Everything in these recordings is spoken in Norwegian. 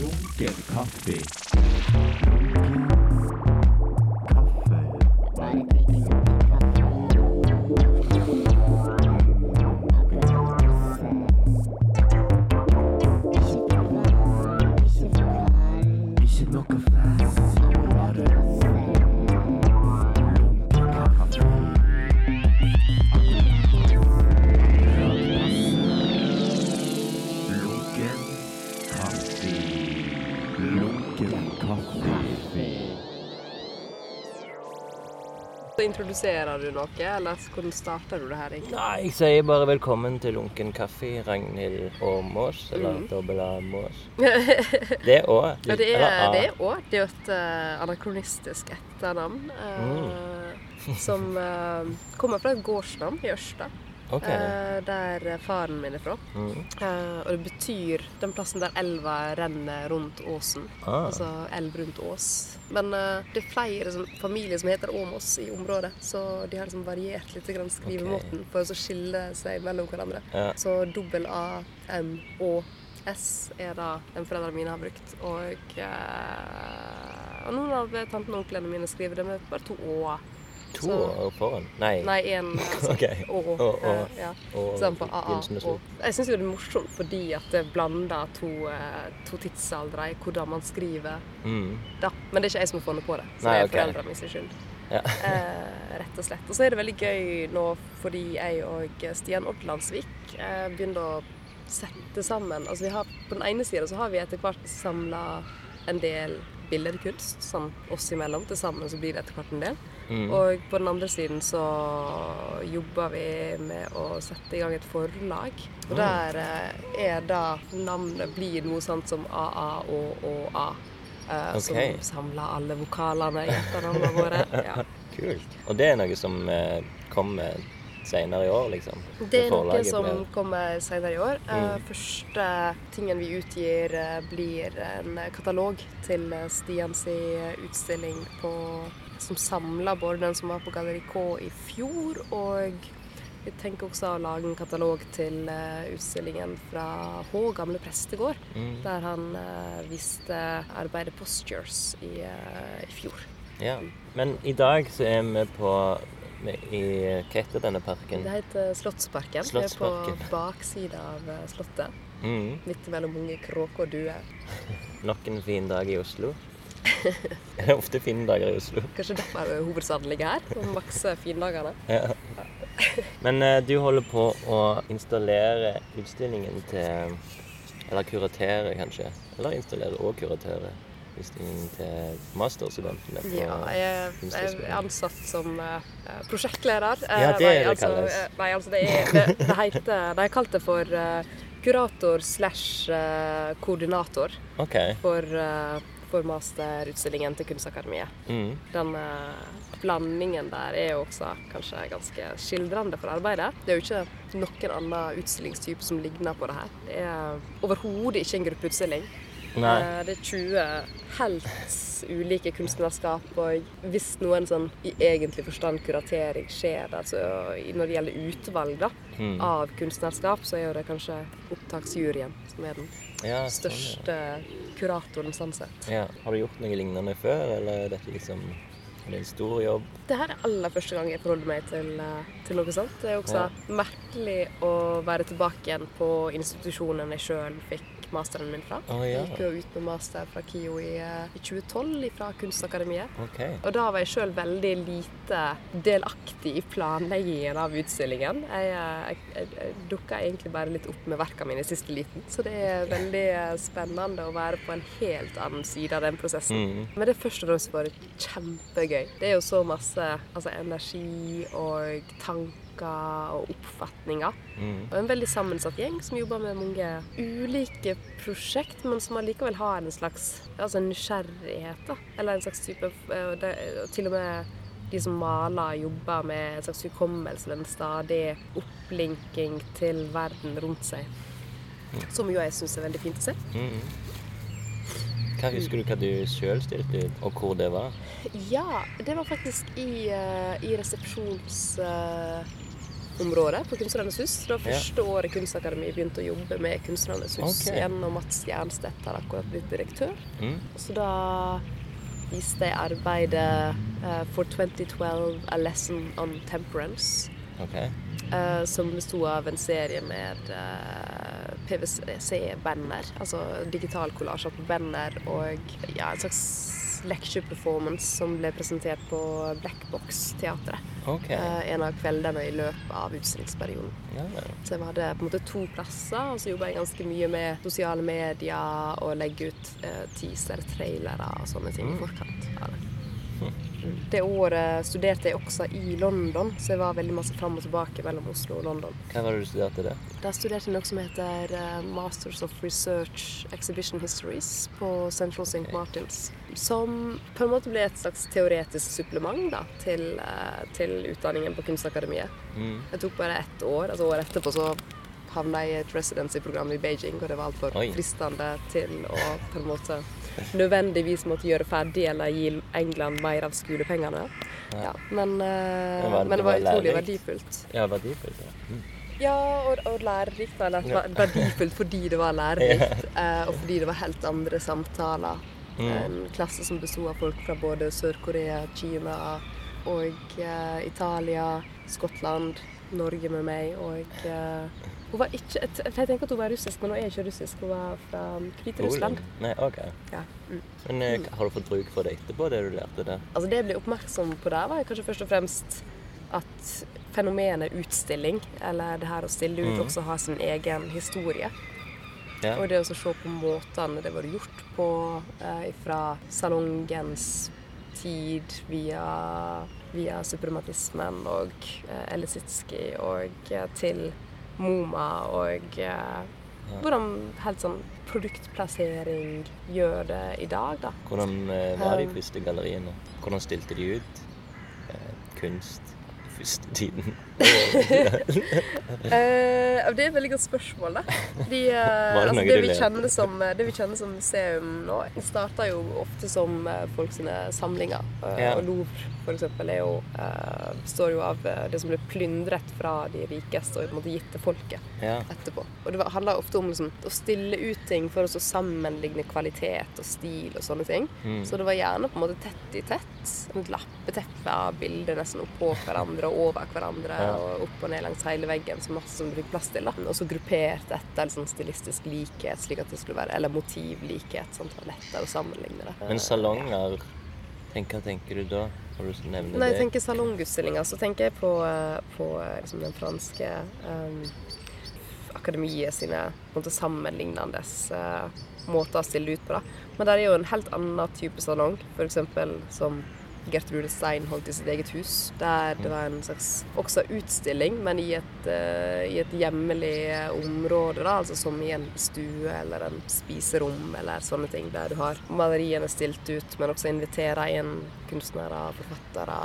Lunken kaffe. Så introduserer du noe, eller hvordan starter du det her egentlig? Nei, jeg sier bare velkommen til Lunken kaffe, Ragnhild Åmås, eller Mm. dobbel A Mås. Det er Å. Ja, det er det er. Det er jo et uh, anakronistisk etternavn. eh, Som uh, kommer fra et gårdsnavn i Ørsta, OK. Uh, der faren min er fra. Mm. Uh, og det betyr den plassen der elva renner rundt åsen. Ah. Altså elv rundt ås. Men uh, det er flere som, familier som heter Åmås i området, så de har liksom variert litt grann skrivemåten for å skille seg mellom hverandre. Ja. Så dobbel A, M Å, S er da den foreldrene mine har brukt. Og, og noen av tantene og onklene mine skriver det med bare to Å-er. To så- år foran? Nei. Nei, én altså, okay. Å. Og, eh, ja. Og Sånn på AA. og Og. Jeg syns jo det er morsomt fordi at det blander to, eh, to tidsaldre i hvordan man skriver Mm. da. Men det er ikke jeg som har funnet på det. Så Nei, det er okay. foreldrene mine sin skyld. Ja. Eh, rett og slett. Og så er det veldig gøy nå fordi jeg og Stian Odlandsvik eh, begynner å sette sammen Altså vi har, På den ene sida så har vi etter hvert samla en del billedkunst sånn oss imellom. Til sammen så blir det etter hvert en del. Mm. Og på den andre siden så jobber vi med å sette i gang et forlag. Og der eh, er da navnet blir noe sånt som AAÅÅA. ÅA. Eh, Ok. Som samler alle vokalene i etternavnene våre. Ja. Kult. Og det er noe som eh, kommer senere i år, liksom? Det er noe som blir- kommer senere i år. Mm. Første tingen vi utgir, blir en katalog til Stians utstilling på, som samler både den som var på Galleri K i fjor, og vi tenker også å lage en katalog til eh, utstillingen fra H, gamle prestegård, Mm. der han eh, viste arbeidet Postures i, eh, i fjor. Ja. Men i dag så er vi på i Hva heter denne parken? Det heter Slottsparken. Slottsparken. Vi er på baksida av Slottet. Mm. Midt mellom mange kråker og duer. Nok en fin dag i Oslo. det er ofte fine dager i Oslo. Kanskje derfor hovedstaden ligger her, som makser findagene. Ja. Men uh, du holder på å installere utstillingen til Eller kuratere, kanskje. Eller installere og kuratere utstillingen til masterstudentene Ja, jeg, jeg er ansatt som uh, prosjektleder. Eh, Ja, det er det altså, kalles. Nei, altså det er det, det heter De har kalt det for uh, kurator slash koordinator okay. for, for masterutstillingen til Kunstakademiet. Mm. Den eh, blandingen der er jo også kanskje ganske skildrende for arbeidet. Det er jo ikke noen annen utstillingstype som ligner på det her. Det er overhodet ikke en gruppeutstilling. Nei. Eh, Det er 20 helt ulike kunstnerskap, og hvis noen sånn i egentlig forstand kuratering skjer altså når det gjelder utvalg da, Mm. av kunstnerskap, så er jo det kanskje opptaksjuryen som er den Ja, sånn, største kuratoren sånn sett. ja. Har du gjort noe lignende før, eller er dette liksom er det en stor jobb? Det her er aller første gang jeg forholder meg til, eh, til noe sånt. Det er også merkelig å være tilbake igjen på institusjonen jeg sjøl fikk masteren min fra. Oh, ja. Jeg gikk jo ut med master fra KIO i, eh, i 2012 fra Kunstakademiet. Okay. Og da var jeg sjøl veldig lite delaktig i planleggingen av utstillingen. Jeg, eh, jeg, jeg, jeg dukka egentlig bare litt opp med verka mine i siste liten. Så det er veldig eh, spennende å være på en helt annen side av den prosessen. Mm. Men det er først og fremst bare kjempegøy. Det er jo så masse altså, energi og tanker og oppfatninger. Mm. Og en veldig sammensatt gjeng som jobber med mange ulike prosjekt, men som allikevel har en slags altså nysgjerrighet. da. Eller en slags type eh, Til og med de som maler, jobber med en slags hukommelse, en stadig opplinking til verden rundt seg. Som jo jeg syns er veldig fint å se. Mm. Hva Husker du hva du sjøl stilte ut, og hvor det var? Ja, det var faktisk i, uh, i resepsjonsfaget området på Kunstnernes hus. Det var Ja. første året Kunstakademiet begynte å jobbe med Kunstnernes hus. Okay. Igjen, og Mats Jernstedt har akkurat blitt direktør. Mm. Så da viste jeg arbeidet uh, for 2012 A Lesson on Temperance. Okay. Uh, som besto av en serie med uh, PwC-banner, altså digital kollasjer på banner, og ja, en slags lecture-performance som ble presentert på Black Box Teatret. Okay. eh, en av kveldene i løpet av utstillingsperioden. Ja. Så jeg hadde på en måte to plasser, og så jobba jeg ganske mye med sosiale medier og legge ut eh, teaser, trailere og sånne ting i forkant av det. Mm. Det året studerte jeg også i London, så jeg var veldig masse fram og tilbake mellom Oslo og London. Hva var det du studerte der? Da studerte jeg noe som heter eh, Masters of Research Exhibition Histories på Central St. Martins. Som på en måte ble et slags teoretisk supplement da, til, eh, til utdanningen på Kunstakademiet. Mm. Jeg tok bare ett år. altså Året etterpå så havna jeg i et residency-program i Beijing, og det var altfor fristende til å på en måte nødvendigvis måtte gjøre ferdig eller gi England mer av skolepengene. Ja, men, uh, Men var det- men det var var utrolig verdifullt. Ja, verdifullt. Ja. Mm. Ja, og, og lærerikt. Eller Ja. verdifullt fordi det var lærerikt, uh, og fordi det var helt andre samtaler. Mm. En klasse som besto av folk fra både Sør-Korea, Kina og uh, Italia, Skottland, Norge med meg og eh, Hun var ikke for Jeg tenker at hun var russisk, men hun er ikke russisk. Hun var fra Hviterussland. Nei, OK. Ja. Mm. Men eh, har du fått bruk for det etterpå, det du lærte der? Altså Det jeg ble oppmerksom på der, var kanskje først og fremst at fenomenet utstilling, eller det her å stille ut, mm. også har sin egen historie. Ja. Og det å se på måtene det var gjort på eh, fra salongens tid via, via suprematismen og eh, Elisitskij og eh, til MoMA og eh, hvordan helt sånn produktplassering gjør det i dag, da. Hvordan eh, var de første galleriene? Hvordan stilte de ut eh, kunst første tiden? Eh, det er et veldig godt spørsmål, da. De, eh, altså, det, vi kjenner som, det vi kjenner som museum nå, starter jo ofte som eh, folk sine samlinger. Eh, Ja. Og Louvre, for eksempel, jo, eh, består jo av eh, det som ble plyndret fra de rikeste og på en måte gitt til folket Ja. etterpå. Og det handler ofte om liksom, å stille ut ting for å sammenligne kvalitet og stil og sånne ting. Mm. Så det var gjerne på en måte tett i tett. Et lappeteppe av bilder nesten oppå hverandre og over hverandre. Ja. Og opp og ned langs hele veggen, så masse som du fikk plass til. da. Og så gruppert etter liksom, stilistisk likhet, slik at det skulle være, eller motivlikhet. Sånn at det var lettere å sammenligne det. Men salonger, tenk, hva tenker du da? Når du nevner Når jeg tenker salongutstillinger, så tenker jeg på, eh, på eh, liksom den franske um, akademiet sine på en måte sammenlignende uh, måter å stille ut på. da. Men det er jo en helt annen type salong, f.eks. som Gertrude Stein holdt i sitt eget hus. Der det var en slags også utstilling, men i et, uh, i et hjemmelig område. da, altså Som i en stue eller en spiserom eller sånne ting. Der du har maleriene stilt ut, men også inviterer inn kunstnere, forfattere,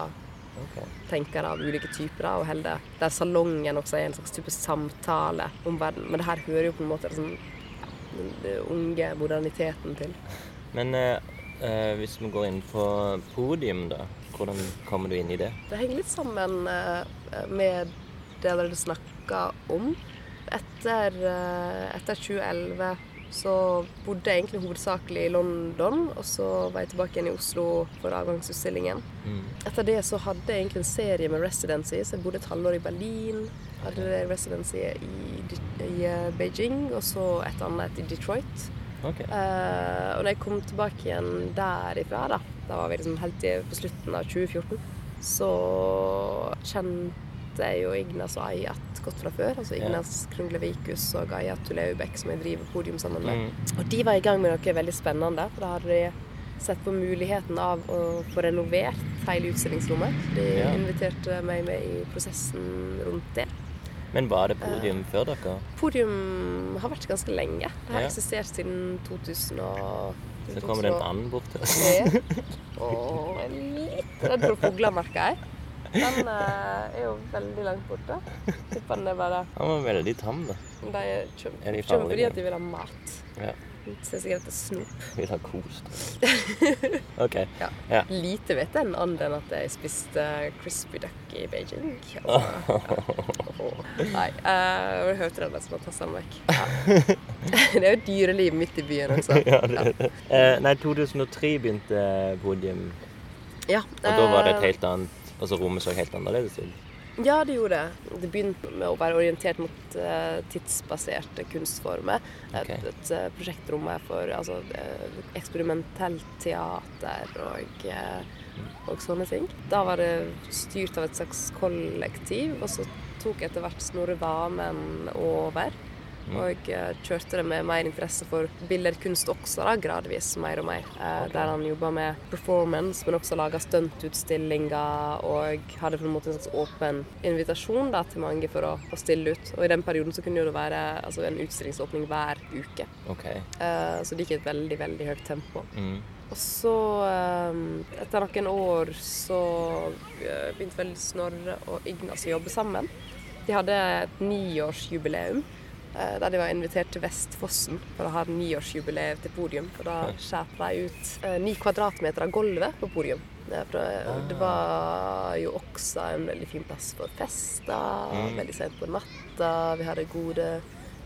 okay. tenkere av ulike typer. da, og holder, Der salongen også er en slags type samtale om verden. Men det her hører jo på en måte liksom, den unge moderniteten til. Men eh, eh, hvis vi går inn på podium, da. Hvordan kommer du inn i det? Det henger litt sammen eh, med det dere snakka om. Etter, eh, etter 2011 så bodde jeg egentlig hovedsakelig i London, og så var jeg tilbake igjen i Oslo for avgangsutstillingen. Mm. Etter det så hadde jeg egentlig en serie med residency, så jeg bodde et halvår i Berlin. Hadde residency i, i eh, Beijing, og så et annet i Detroit. Ok. Uh, og når jeg kom tilbake igjen derifra, da, da var vi liksom helt i, på slutten av 2014, så kjente jeg jo Ignas og Ayat godt fra før. Altså Ignas Ignas Krunglevikus og Ayat Tuleubek, som jeg driver podium sammen med. Mm. Og de var i gang med noe veldig spennende. For da hadde de sett på muligheten av å få renovert hele utstillingsrommet. De Ja. inviterte meg med i prosessen rundt det. Men var det podium før dere? Podium har vært ganske lenge. Det har Ja. eksistert siden 2000 og Så kommer det en and bort til oss. Og jeg er litt redd for fugler, merker jeg. Den eh, er jo veldig langt borte. Tipper den er bare Han var veldig tam, da. De er- Er kommer fordi at de vil ha mat. Ja. Ser sikkert etter snop. Vil ha kost OK. Ja. Ja. Lite vet den anden at jeg spiste crispy duck i Beijing. Altså, ja. Nei, uh, du hørte den der som har tatt den vekk. Det er jo dyreliv midt i byen også. ja, det er det. Uh, nei, 2003 begynte podium, Ja, og da var det et eh, helt annet Altså rommet så helt annerledes ut. Ja, det gjorde det. Det begynte med å være orientert mot uh, tidsbaserte kunstformer. Et, Ok. et eh, prosjektrom er for altså, eh, eksperimentelt teater og, og sånne ting. Da var det styrt av et slags kollektiv, og så tok etter hvert Snorre Vamen over. Og eh, kjørte det med mer interesse for billedkunst også, da, gradvis, mer og mer. Okay. Der han jobba med performance, men også laga stuntutstillinger. Og hadde på en måte en slags åpen invitasjon da, til mange for å, å stille ut. Og i den perioden så kunne det være altså, en utstillingsåpning hver uke. Okay. Eh, Så det gikk i et veldig, veldig høyt tempo. Mm. Og så, eh, etter noen år, så eh, begynte vel Snorre og Ignas å jobbe sammen. De hadde et niårsjubileum eh, der de var invitert til Vestfossen for å ha niårsjubileet til podium. Og da skjærte de ut eh, ni kvadratmeter av gulvet på podium. For det, var jo også en veldig fin plass for fester, veldig sent på natta. Vi hadde gode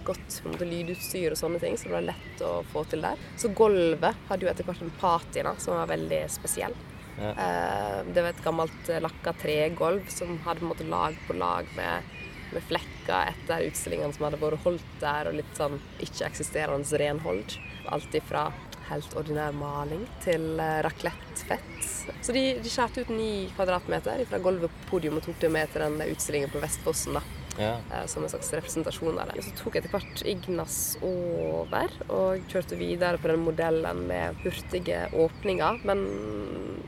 godt måte, lydutstyr og sånne ting, så det var lett å få til der. Så gulvet hadde jo etter hvert en patina som var veldig spesiell. Ja. Eh, det var et gammelt lakka tregulv som hadde på en måte lag på lag med, med flekker etter utstillingene som hadde vært holdt der, og litt sånn ikke-eksisterende renhold. Alt ifra helt ordinær maling til eh, raclettefett. Så de, de skjærte ut ni kvadratmeter fra gulvet på podium og tok det med til den utstillingen på Vestfossen. da Ja. eh, som en slags representasjon av det. Så tok etter hvert Ignas over og kjørte videre på den modellen med hurtige åpninger, men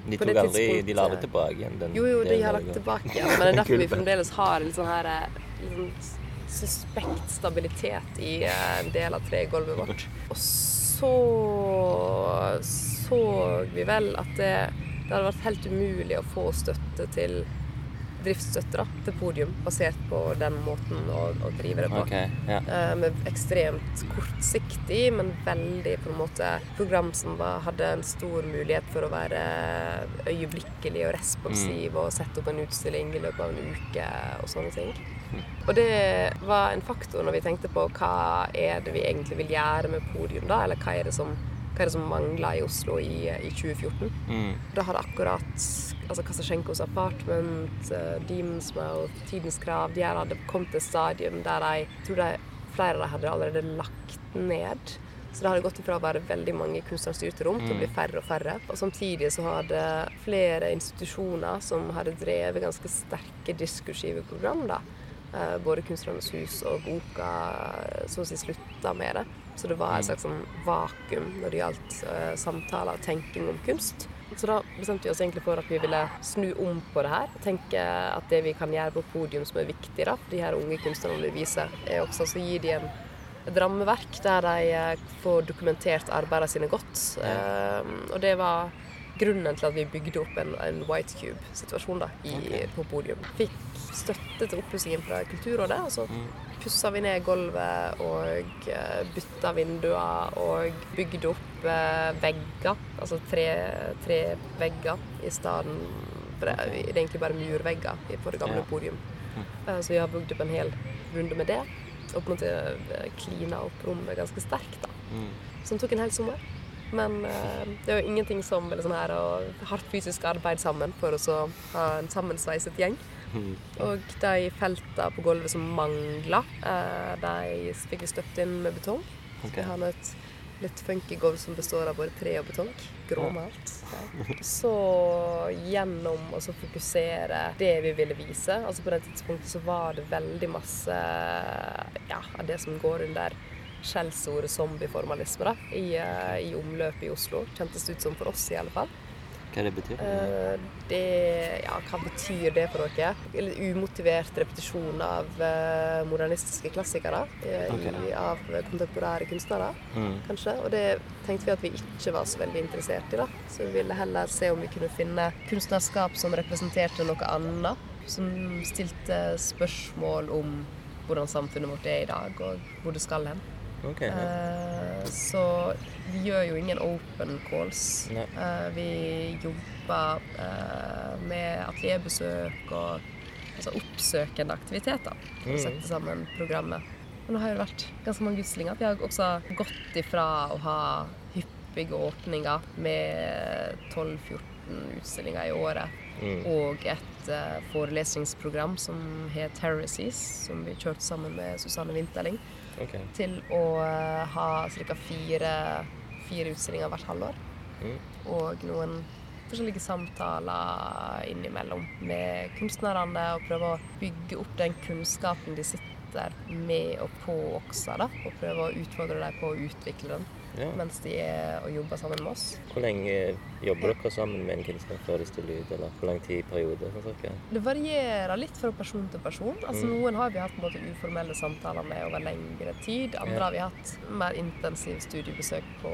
De tok aldri De la det tilbake igjen? Den Jo, jo, de har lagt tilbake igjen, men det er derfor vi fremdeles har litt sånn her sånn suspekt stabilitet i eh, en del av tregulvet vårt. Og så så vi vel at det, det hadde vært helt umulig å få støtte til driftsstøtte da, til podium, basert på den måten å, å drive det på. Okay, yeah. Eh, med ekstremt kortsiktig, men veldig på en måte program som var, hadde en stor mulighet for å være øyeblikkelig og responsiv og sette opp en utstilling i løpet av en uke og sånne ting. Og det var en faktor når vi tenkte på hva er det vi egentlig vil gjøre med podium, da, eller hva er det som, hva det som mangler i Oslo i, i 2014. Mm. Da hadde akkurat altså Kasasjenkos Apartment, uh, Demons Mouth, Tidens Krav De her hadde kommet til et stadium der de, jeg tror de, flere av dem hadde allerede lagt ned. Så det hadde gått ifra å være veldig mange kunstnerstyrte rom til å bli færre og færre. Og samtidig så hadde flere institusjoner som hadde drevet ganske sterke diskursive program, da. Eh, Både Kunstnernes hus og Boka eh, så å si slutta med det. Så det var et slags sånn vakuum når det gjaldt uh, samtaler og tenking om kunst. Så da bestemte vi oss egentlig for at vi ville snu om på det her. Tenke at det vi kan gjøre på podium som er viktig da, for de her unge kunstnerne vi viser, er også å gi dem et rammeverk der de får dokumentert arbeidene sine godt. Uh, og det var grunnen til at vi bygde opp en, en White Cube-situasjon da, i, på podium. Fikk støtte til oppussingen fra Kulturrådet, og så pussa vi ned gulvet og eh, bytta vinduer og bygde opp eh, vegger, altså tre, tre vegger i stedet for det, det er egentlig bare murvegger i- på det gamle podium. Eh, Så vi har bygd opp en hel runde med det, og på en måte klina opp rommet ganske sterkt. da. Mm. Som tok en hel sommer. Men eh, det er jo ingenting som eller sånn her, å hardt fysisk arbeid sammen for å så ha en sammensveiset gjeng. Mm. Og de felta på gulvet som mangla, eh, de fikk vi støpt inn med betong. Okay. Vi har et litt funky gulv som består av både tre og betong. Gråmalt. Ja. Så gjennom å fokusere det vi ville vise altså På det tidspunktet så var det veldig masse ja, av det som går under skjellsordet zombieformalisme da, i, eh, i omløpet i Oslo. Kjentes det ut som for oss, i alle fall. Hva det betyr Eh, det Ja, hva betyr det for dere? Litt umotivert repetisjon av eh, modernistiske klassikere Okay. i, av kontemporære kunstnere, Mm. kanskje. Og det tenkte vi at vi ikke var så veldig interessert i, da. Så vi ville heller se om vi kunne finne kunstnerskap som representerte noe annet. Som stilte spørsmål om hvordan samfunnet vårt er i dag, og hvor det skal hen. Okay, Ja. Så vi gjør jo ingen open calls. Eh, vi jobber eh, med atelierbesøk og altså oppsøkende aktiviteter. for Mm. sette sammen programmet. Men nå har det vært ganske mange gudslinger. Vi har også gått ifra å ha hyppige åpninger med 12-14 utstillinger i året Mm. og et uh, forelesningsprogram som het Heresies, som vi kjørte sammen med Susanne Winterling, Ok. til å eh, ha ca. Fire, fire utstillinger hvert halvår. Mm. Og noen forskjellige samtaler innimellom med kunstnerne, og prøve å bygge opp den kunnskapen de sitter med og på også, da, og prøve å utfordre dem på å utvikle den Ja. mens de er og jobber sammen med oss. Hvor lenge jobber dere sammen med en kunstner før de stiller ut, eller hvor lang tid periode? Sånn? Det varierer litt fra person til person. Altså, Mm. Noen har vi hatt måte uformelle samtaler med over lengre tid. Andre Ja. har vi hatt mer intensiv studiebesøk på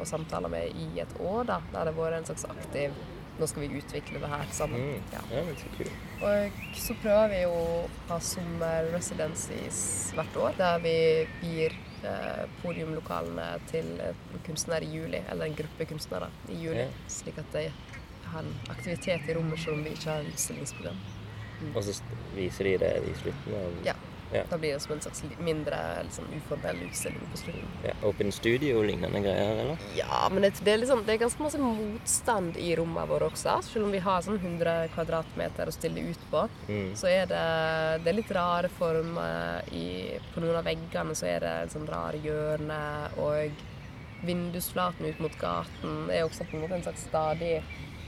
og samtaler med i et år. da, Der det har vært en slags aktiv Nå skal vi utvikle det her sammen. Mm. Ja. Ja, men så kult. Og så prøver vi å ha sommerresidencies hvert år, der vi gir podiumlokalene til en kunstner i juli, eller en gruppe kunstnere i juli, Ja. slik at de har en aktivitet i rommet selv om vi ikke har utstillingsprogram. Og så viser de det i slutten av Ja. Ja. Da blir det som en slags mindre liksom, uformell utstilling på slutten. ja, Open studio-lignende greier, eller? Ja, men det, det, er liksom, det er ganske masse motstand i rommene våre også. Selv om vi har sånn 100 kvadratmeter å stille ut på, Mm. så er det, det er litt rare former i, på noen av veggene. Så er det sånn rare hjørner, og vindusflaten ut mot gaten er også på en måte en slags stadig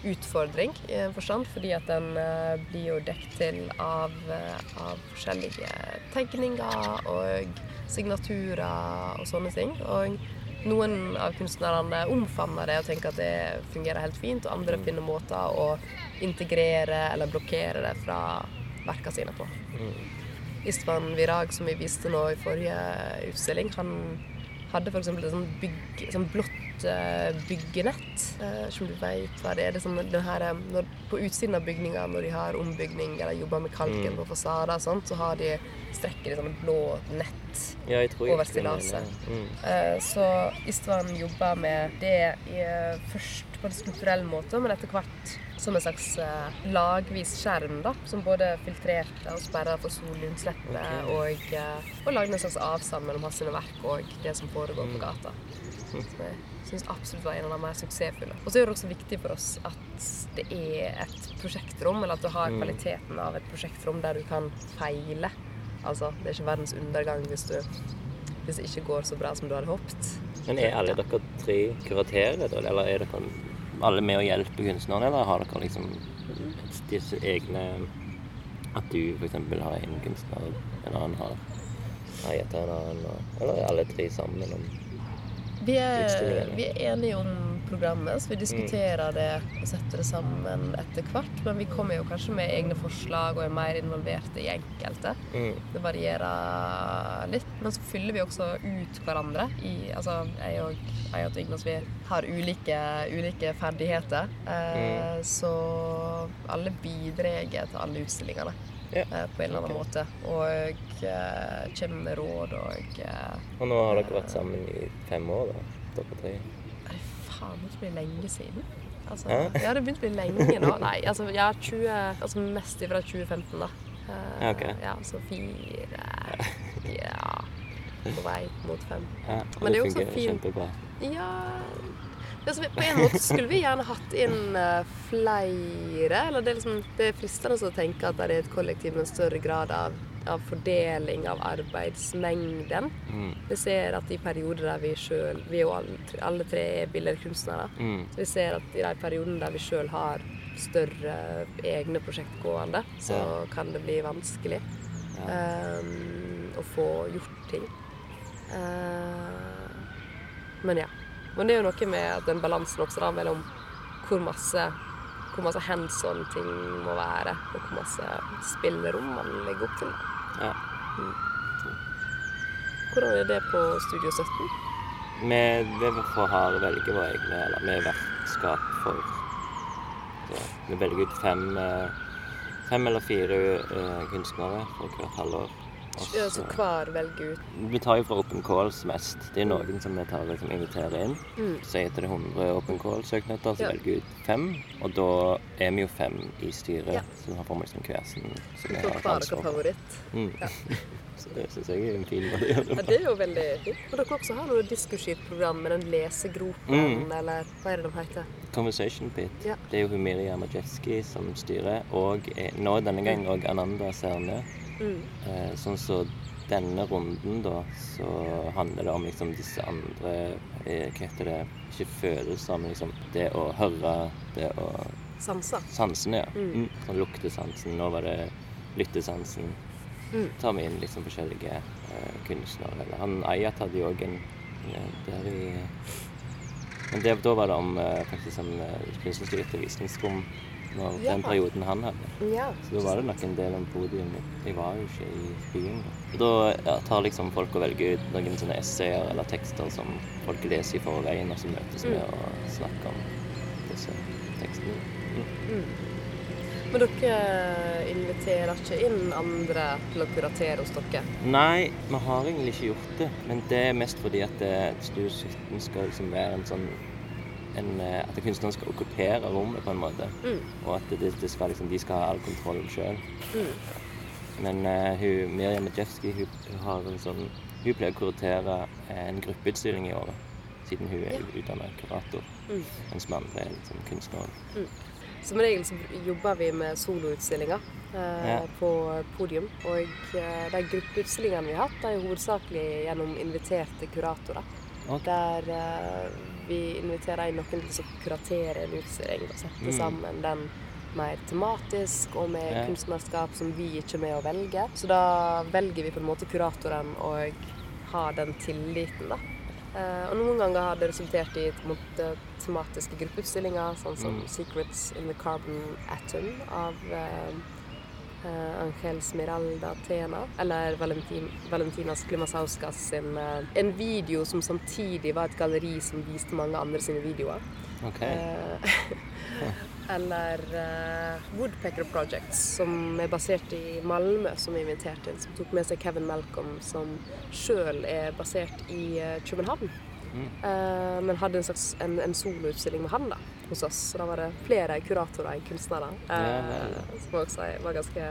utfordring i en forstand, fordi at den eh, blir jo dekket til av, eh, av forskjellige tegninger og signaturer og sånne ting. Og noen av kunstnerne omfavner det og tenker at det fungerer helt fint, og andre finner måter å integrere eller blokkere det fra verka sine på. Mm. Istvan Virag, som vi viste nå i forrige utstilling, han hadde f.eks. et sånt, bygg, sånn blått eh, byggenett. Uh, som du vet hva det er. det er sånn, det her, eh, når, på utsiden av bygninga, når de har ombygning eller jobber med kalken Mm. på fasader, og sånt, så har de strekker de sånne blå nett Ja, Over stillaset. Mm. Eh, Så Istvan jobber med det i, først på en strukturell måte, men etter hvert som en slags eh, lagvis skjerm, da, som både filtrerte og sperra for solinnslippet, okay. og, eh, og lagde en slags avstand mellom hans verk og det som foregår på Mm. gata. Som jeg syns absolutt var en av de mer suksessfulle. Og så er det også viktig for oss at det er et prosjektrom, eller at du har Mm. kvaliteten av et prosjektrom der du kan feile. Altså, det er ikke verdens undergang hvis, du, hvis det ikke går så bra som du hadde håpet. Men er alle dere tre kuraterer? Eller er dere alle med å hjelpe kunstneren, eller har dere liksom disse egne At du f.eks. har en kunstner, en annen har eiet gitt en annen, eller er alle tre sammen om Vi er, vi er enige om programmet, så vi diskuterer det og setter det sammen etter hvert. Men vi kommer jo kanskje med egne forslag og er mer involverte i enkelte. mm. Det varierer litt. Men så fyller vi også ut hverandre. I, altså, jeg og jeg og Ignas vi har ulike, ulike ferdigheter. Eh, Så alle bidrar til alle utstillingene Ja. eh, på en eller annen okay. måte. Og uh, kommer med råd og uh, Og nå har dere vært sammen i fem år, da, dere tre? Faen, det blir lenge siden. Altså, Hæ? ja, det begynte å bli lenge nå. Nei, altså, ja, 20, altså mest fra 2015, da. Uh, Ja, ok. Ja, så fire Ja, på vei mot fem. Ja, Men det er jo også fint. Ja altså, På en måte skulle vi gjerne hatt inn eh, flere. Eller det er, liksom, det er fristende å tenke at det er et kollektiv med en større grad av, av fordeling av arbeidsmengden. Mm. Vi ser at i perioder der vi sjøl Vi er jo alle, tre- alle tre er billedkunstnere. Mm. Så vi ser at i de periodene der vi sjøl har større egne prosjekt gående, så Ja. kan det bli vanskelig Ja. um, å få gjort ting. Uh, men ja. Men det er jo noe med den balansen også da mellom hvor masse hvor masse hands on ting må være, og hvor masse spillerom man legger opp til. Ja. Hvordan er det på Studio 17? Vi, vi får ha velge våre egne, eller vi er vertskap for så, Vi velger ut fem, eh, fem eller fire uh, kunstnere for hvert halvår. Ja, så hver velger ut Vi tar jo fra open calls mest. Det er noen som vi tar liksom inviterer inn. Mm. Så at det er 100 open call-søknader, så Ja. velger vi ut fem. Og da er vi jo fem i styret, Ja. så vi har på meg liksom hver sin som vi hver ansvar for. favoritt. Mm. Ja. så det syns jeg er en fin måte å gjøre Ja, det på. det er jo veldig fint. Og dere også har noe diskursivt program med den lesegropen, Mm. eller hva er det de heter? Conversation Pit. Ja. Det er jo hun Majewski som styrer, og nå denne gangen òg Ananda Serne. Mm. Eh, sånn så denne runden, da, så handler det om liksom disse andre eh, Hva heter det Ikke følelser, men liksom det å høre, det å Sanser. Sansene, ja. Mm. Mm. Sånn luktesansen. Nå var det lyttesansen. Mm. Tar vi inn liksom forskjellige eh, kunstnere. Eller han Ayat hadde jo òg en eh, der i Men det, da var det om faktisk om eh, kunstnerstyrte visningsrom. Når, Ja. Den perioden han hadde. Ja. Så da var det nok en del om podium. Jeg var jo ikke i byen. Da, da ja, tar liksom folk og velger ut noen sånne essayer eller tekster som folk leser i forveien, og så møtes vi Mm. og snakker om disse tekstene. Mm. Mm. Men dere inviterer ikke inn andre til å kuratere hos dere? Nei, vi har egentlig ikke gjort det. Men det er mest fordi at eh, Studio 17 skal liksom være en sånn en, eh, At kunstneren skal okkupere rommet på en måte. Mm. Og at det, det skal liksom, de skal ha all kontroll sjøl. Mm. Men uh, hun, Miriam Majewski hun, hun har en sånn Hun pleier å kuratere eh, en gruppeutstilling i året. Siden hun er Ja. utdannet kurator. Mm. Mens vi andre er liksom kunstnere. Som regel så jobber vi med soloutstillinger eh, Ja. på podium. Og eh, de gruppeutstillingene vi har hatt, er hovedsakelig gjennom inviterte kuratorer. Okay. Der eh, vi inviterer inn noen til å kuratere en utstilling og sette Mm. sammen den mer tematisk og med Ja. kunstnerskap som vi ikke er med å velge. Så da velger vi på en måte kuratoren og har den tilliten, da. Uh, og noen ganger har det resultert i måte, tematiske gruppeutstillinger, sånn som Mm. 'Secrets in the Carbon Atom' av eh, Angel Smiralda Tena, eller Valentin, Valentinas Klimasauskas sin eh, En video som samtidig var et galleri som viste mange andre sine videoer. Okay. Eh, eller uh, Woodpecker Projects, som er basert i Malmö, som vi inviterte inn. Som tok med seg Kevin Malcolm, som sjøl er basert i eh, København. Mm. Uh, men hadde en slags en, en soloutstilling med han da, hos oss. Så da var det flere kuratorer enn kunstnere. Ja, Eh, vel. som også var ganske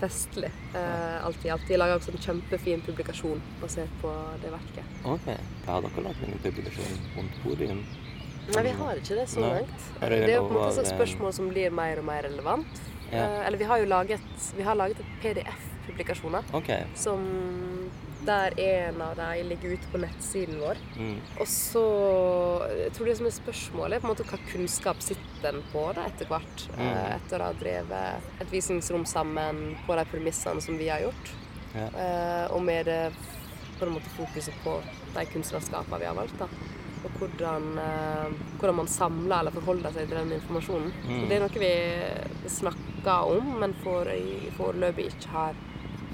festlig. Eh, alltid, alltid. Laga også en kjempefin publikasjon basert på det verket. ok. Har dere lagd en publikasjon rundt podium? Nei, vi har ikke det så langt. Det er jo på en måte et spørsmål som blir mer og mer relevant. Ja. Eller vi har jo laget, vi har laget et PDF-publikasjoner okay. som der en av dem ligger ute på nettsiden vår. Mm. Og så jeg tror det som er spørsmålet, er på en måte hva kunnskap sitter en på da etter hvert. Mm. eh, Etter å ha drevet et visningsrom sammen på de premissene som vi har gjort. Ja. Eh, og med det på en måte fokuset på de kunstnerskapene vi har valgt. da. Og hvordan, eh, hvordan man samler eller forholder seg til den informasjonen. Mm. Det er noe vi snakker om, men i foreløpig ikke har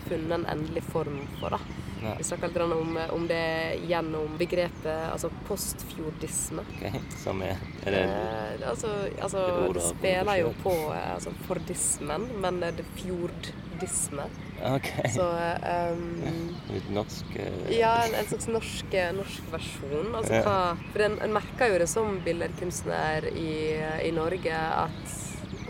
funnet en endelig form for. da. Nei. Vi snakker litt om, om det gjennom begrepet altså postfjordisme. ok. Som er Er det Eh, altså, altså det, det spiller jo på eh, altså, fordismen, men det er fjordisme. OK. Så um, Litt norsk uh, ja, en, en slags norsk, norsk versjon. Altså Ja. hva For en, en merker jo det som billedkunstner i, i Norge at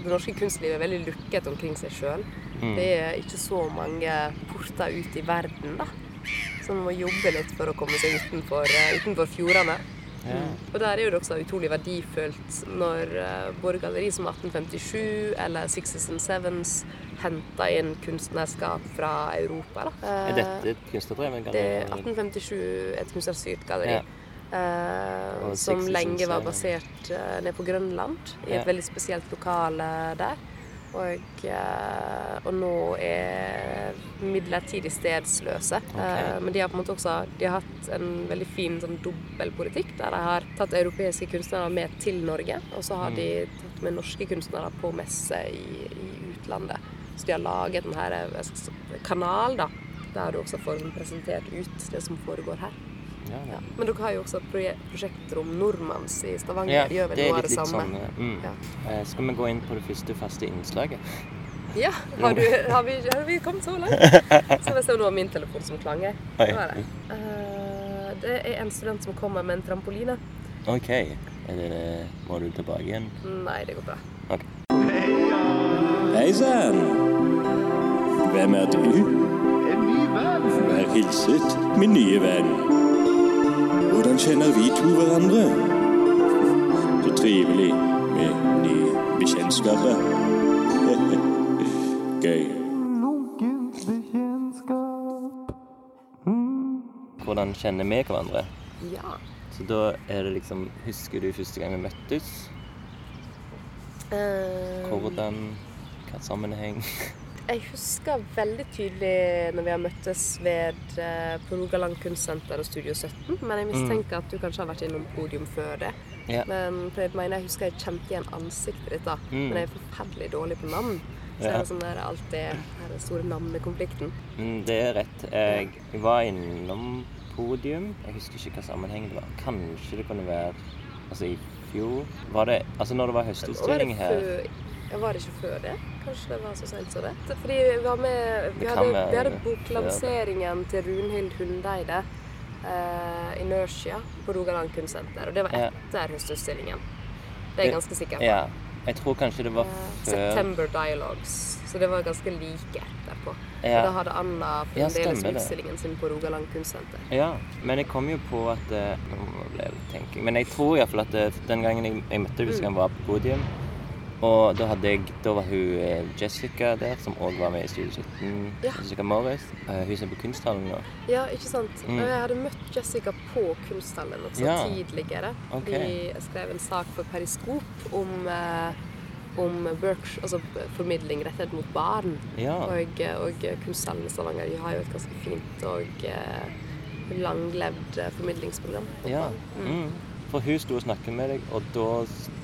det norske kunstlivet er veldig lukket omkring seg sjøl. Mm. Det er ikke så mange porter ut i verden, da. Så man må jobbe litt for å komme seg utenfor, eh, utenfor fjordene. Ja. Og der er jo det også utrolig verdifullt når uh, både galleri som 1857 eller Sixes and Sevens henter inn kunstnerskap fra Europa. Da. Er dette et kunstnerdrevet Det er galleri? 1857 et kunstnerstyrt galleri. Ja. Uh, som lenge var basert uh, nede på Grønland, i et Ja. veldig spesielt lokale der. Og, eh, og nå er midlertidig stedsløse. Okay. men de har på en måte også de har hatt en veldig fin sånn dobbeltpolitikk, der de har tatt europeiske kunstnere med til Norge, og så har Mm. de tatt med norske kunstnere på messe i, i utlandet. Så de har laget en eh, kanal, da, der du også får presentert ut det som foregår her. Ja, Ja. Men dere har jo også et prosjekt prosjekter om Nordmanns i Stavanger. Ja, Gjør vel det er noe av litt, det samme? sånn eh, mm. Ja. Eh, Skal vi gå inn på det første faste innslaget? Ja, har, du, har, vi, har vi kommet så langt? Så vi se om det var min telefon som klang her. Det var det. Eh, er en student som kommer med en trampoline. OK. Er det det? Må du tilbake igjen? Nei, det går bra. Okay. Hei sann! Hvem er du? En ny venn! Vær hilset, min nye venn. Hvordan kjenner vi to hverandre? Så trivelig med nye bekjentskaper. Gøy. Hvordan kjenner vi hverandre? Ja. Så da er det liksom Husker du første gang vi møttes? Eh, Hvordan? Hva sammenheng? Jeg husker veldig tydelig når vi har møttes ved, eh, på Rogaland Kunstsenter og Studio 17, men jeg mistenker at du kanskje har vært innom podium før det. Ja. Men for jeg mener jeg husker jeg kjente igjen ansiktet ditt da, Mm. men jeg er forferdelig dårlig på navn. Så Ja. er det sånn der alltid den store navnekonflikten. Mm, Det er rett. Jeg var innom podium. Jeg husker ikke hva sammenheng det var. Kanskje det kunne være Altså i fjor Var det Altså når det var høsteutstilling her ja, var det ikke før det? Kanskje det var så sent som det? Fordi vi var med Vi hadde, vi hadde boklanseringen til Runhild Hundeide. Uh, Inertia på Rogaland Kunstsenter. Og det var etter høstutstillingen. Det er jeg ganske sikker på. Ja. Jeg tror kanskje det var Eh, før September Dialogues. Så det var ganske like etterpå. Ja. Da hadde Anna fremdeles ja, utstillingen sin på Rogaland Kunstsenter. Ja, men jeg kom jo på at eh, Nå ble jeg tenking. Men jeg tror iallfall at den gangen jeg, jeg møtte deg, jeg var på podium. Og da, hadde jeg, da var hun eh, Jessica der, som òg var med i Studio 17. Ja. Jessica Morris. Eh, hun som er på Kunsthallen nå. Ja, ikke sant? Mm. Og jeg hadde møtt Jessica på Kunsthallen også Ja. tidligere. Okay. Vi skrev en sak for Periskop om, eh, om works, altså formidling rettet mot barn. Ja. Og, og Kunsthallen i Stavanger de har jo et ganske fint og langlevd formidlingsprogram. ja. barn. Mm. Mm. For hun sto og snakket med deg, og da,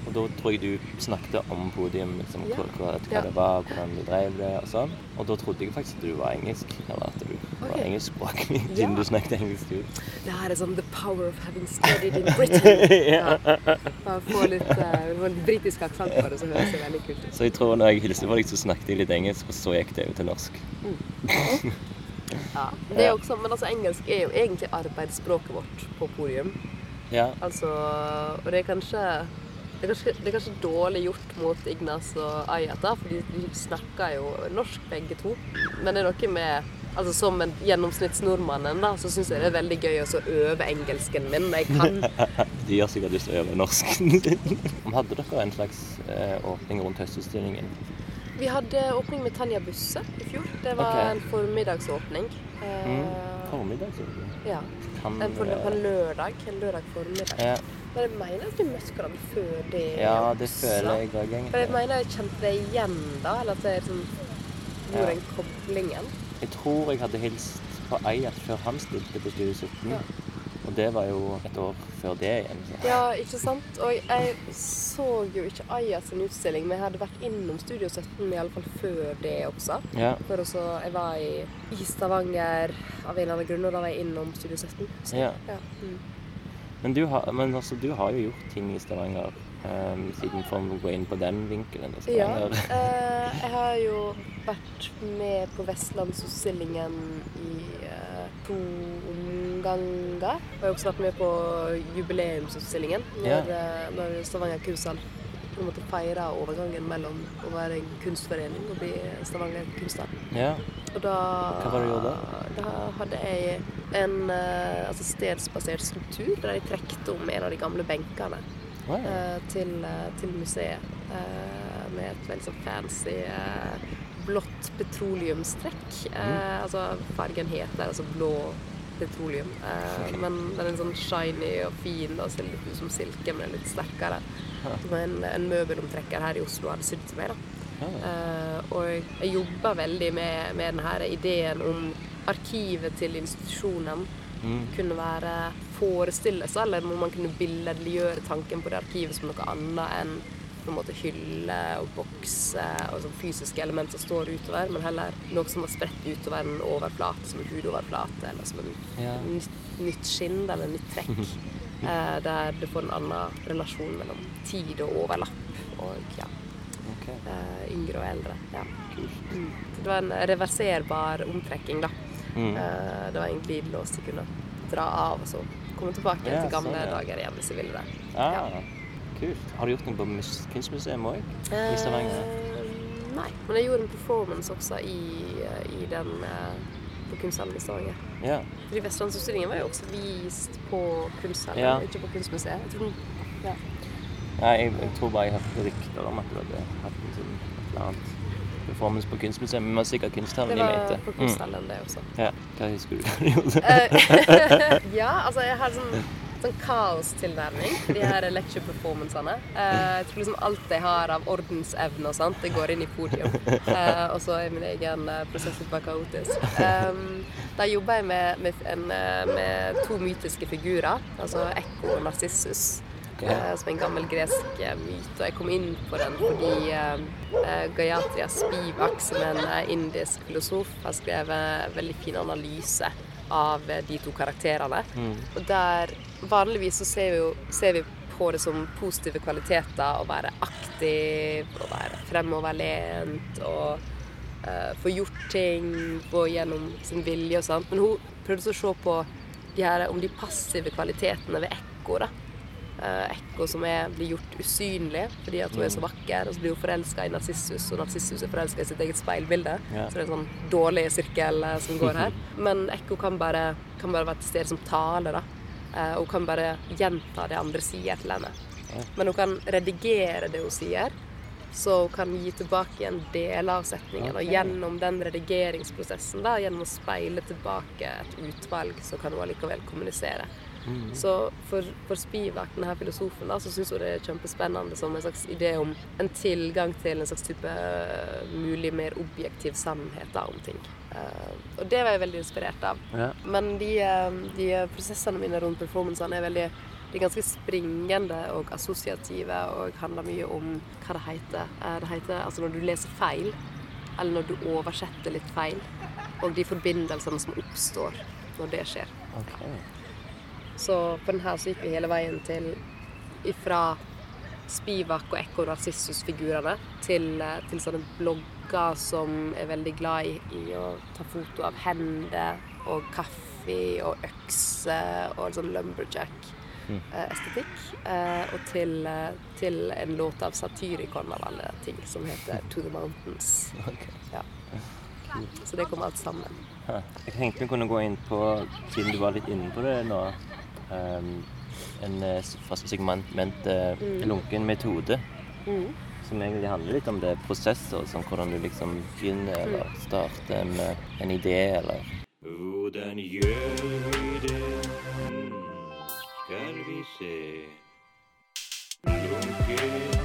og da tror jeg du snakket om podium, liksom, Ja. hva, hva, hva Ja. det var, hvordan du drev det og sånn. Og da trodde jeg faktisk at du var engelsk, eller at du var engelskspråklig, siden Ja. du snakket engelsk ut. Det her er sånn the power of having studied in Britain. ja. Bare Få litt, uh, britisk aksent på det, så høres det veldig kult ut. Så jeg tror når jeg hilste på deg, så snakket jeg litt engelsk, og så gikk det jo til norsk. Ja. Det er også, men altså, engelsk er jo egentlig arbeidsspråket vårt på podium. Ja. Altså, og det er kanskje det er, kanskje, det er kanskje dårlig gjort mot Ignas og Ayat, da, for de, de snakker jo norsk begge to. Men det er noe med Altså Som en gjennomsnittsnordmannen da, så syns jeg det er veldig gøy å øve engelsken min. Jeg kan De har sikkert lyst til å øve norsk. Hadde dere en slags eh, åpning rundt høstutstillingen? Vi hadde åpning med Tanja Busse i fjor. Det var okay. en formiddagsåpning. Eh, Mm. Formiddag, sier du? Ja. Kan En på, på eh, lørdag. Lørdag formiddag. ja. Men jeg mener at du møtte hverandre før det. ja, det føler jeg òg For jeg mener jeg kjente det igjen da, eller at det er sånn Hvor den koblingen Jeg tror jeg hadde hilst på Ayat før han stilte på Studio 17. Ja. Og det var jo et år før det igjen. Så. Ja, ikke sant? Og jeg så jo ikke Aya sin utstilling, men jeg hadde vært innom Studio 17 i alle fall før det også. Ja. For også, jeg var i, Stavanger av en eller annen grunn, og da var jeg innom Studio 17. Så, Ja. ja. Mm. Men, du har, men altså, du har jo gjort ting i Stavanger, um, siden for å gå inn på den vinkelen. Ja. Uh, jeg har jo vært med på Vestlandsutstillingen i eh, to omganger. Og jeg har også vært med på jubileumsutstillingen når, eh, når Stavanger kunsthall måte feira overgangen mellom å være en kunstforening og bli Stavanger kunsthall. Ja. Og da Hva var det du gjorde Da Da hadde jeg en eh, altså stedsbasert struktur der jeg trekte om en av de gamle benkene Wow. eh, til, eh, til museet. med et veldig sånn fancy blått petroleumstrekk. Eh, altså fargen heter altså blå petroleum. Eh, men den er sånn shiny og fin og ser litt ut som silke, men er litt sterkere. Som en, en møbelomtrekker her i Oslo hadde sydd til meg. da. Eh, og jeg jobber veldig med, med denne ideen om arkivet til institusjonen Mm. kunne være forestillelser, eller hvor man kunne billedliggjøre tanken på det arkivet som noe annet enn på en måte hylle og bokse og sånn fysiske element som står utover, men heller noe som har spredt utover en overflate, som en hudoverflate, eller som en Ja. nytt, nytt skinn eller nytt trekk. eh, der du får en annen relasjon mellom tid og overlapp. Og ja. okay. Eh, yngre og eldre. Ja. Mm. Det var en reverserbar omtrekking, da. Mm. Eh, det var en glidelås de kunne dra av og så komme tilbake Ja, til gamle sånn, ja. dager igjen hvis de ville det. Ah, kult. Har du gjort noe på Kunstmuseet òg? I Stavanger? Uh, nei, men jeg gjorde en performance også i, eh, i den uh, på kunsthallen i Stavanger. Ja. Fordi Vestlandsutstillingen var jo også vist på kunsthallen, Ja. ikke på kunstmuseet. Jeg tror ja. Nei, jeg, jeg tror bare jeg hørte rykter om at du hadde hatt en sånn et eller annet performance på Kunstmuseet. Men det var sikkert Det kunsthallen i var på kunsthallen, det også. Ja. Hva husker du du gjorde? Eh, ja, altså jeg har sånn, sånn kaostilnærming til de her lecture performancene. Uh, jeg tror liksom alt jeg har av ordensevne og sånt, det går inn i podium. Uh, og så er min egen uh, prosess litt mer kaotisk. Um, da jobber jeg med, med, en, eh, med to mytiske figurer, altså Ekko og Narsissus. Okay. eh, som en gammel gresk eh, myte. Og jeg kom inn på den fordi eh, eh, Spivak, som er en eh, indisk filosof, har skrevet en veldig fin analyse av eh, de to karakterene. Mm. Og der vanligvis så ser vi, jo, ser vi på det som positive kvaliteter å være aktiv, å være fremoverlent og uh, få gjort ting, gå gjennom sin vilje og sånt. Men hun prøvde å se på de her, om de passive kvalitetene ved Ekko. da. Eh, Ekko som er, blir gjort usynlig fordi at hun er så vakker, og så blir hun forelska i Narsissus, og Narsissus er forelska i sitt eget speilbilde. Ja. Så det er en sånn dårlig sirkel uh, som går her. Men Ekko kan bare, kan bare være til stede som taler, da. Uh, hun kan bare gjenta det andre sier til henne. Men hun kan redigere det hun sier, så hun kan gi tilbake igjen deler av setningen. Okay. Og gjennom den redigeringsprosessen, da, gjennom å speile tilbake et utvalg, så kan hun allikevel kommunisere. Mm. Så for, for Spivak, denne filosofen, da, så syns hun det er kjempespennende som en slags idé om en tilgang til en slags type eh, mulig mer objektiv sannhet da, om ting. Uh, og det var jeg veldig inspirert av. Ja. Men de, eh, de prosessene mine rundt performancene er veldig de er ganske springende og assosiative og handler mye om hva det heter. Det heter altså når du leser feil, eller når du oversetter litt feil, og de forbindelsene som oppstår når det skjer. Ok. Så på den her så gikk vi hele veien til ifra Spivak og Ekko Narsissus-figurene til, eh, til sånne blogger som er veldig glad i, i å ta foto av hender og kaffe og økse og sånn lumberjack-estetikk. Eh, og til, eh, til en låt av Satyricon av alle ting som heter 'To the Mountains'. Ok. Ja. Så det kom alt sammen. Jeg tenkte vi kunne gå inn på, siden du var litt inne på det nå, en eh, s- segmentet lunken metode. Mm. Som egentlig handler litt om det prosesser, som hvordan du liksom begynner eller starter en, eh, en idé, eller Hvordan gjør vi det? Skal vi se Lunken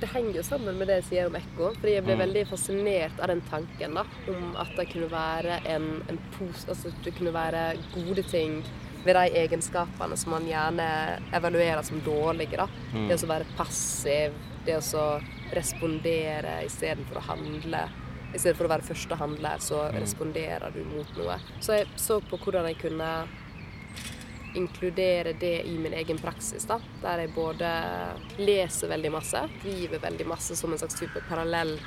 Det henger jo sammen med det jeg sier om ekko. Fordi jeg ble Mm. veldig fascinert av den tanken da, om at det kunne være en, en pose, altså det kunne være gode ting ved de egenskapene som man gjerne evaluerer som dårlige. da. Mm. Det å være passiv, det å så respondere istedenfor å handle. I stedet for å være første handler, så Mm. responderer du mot noe. Så jeg så på hvordan jeg kunne inkludere det i min egen praksis. da, Der jeg både leser veldig masse, driver veldig masse som en slags type parallell,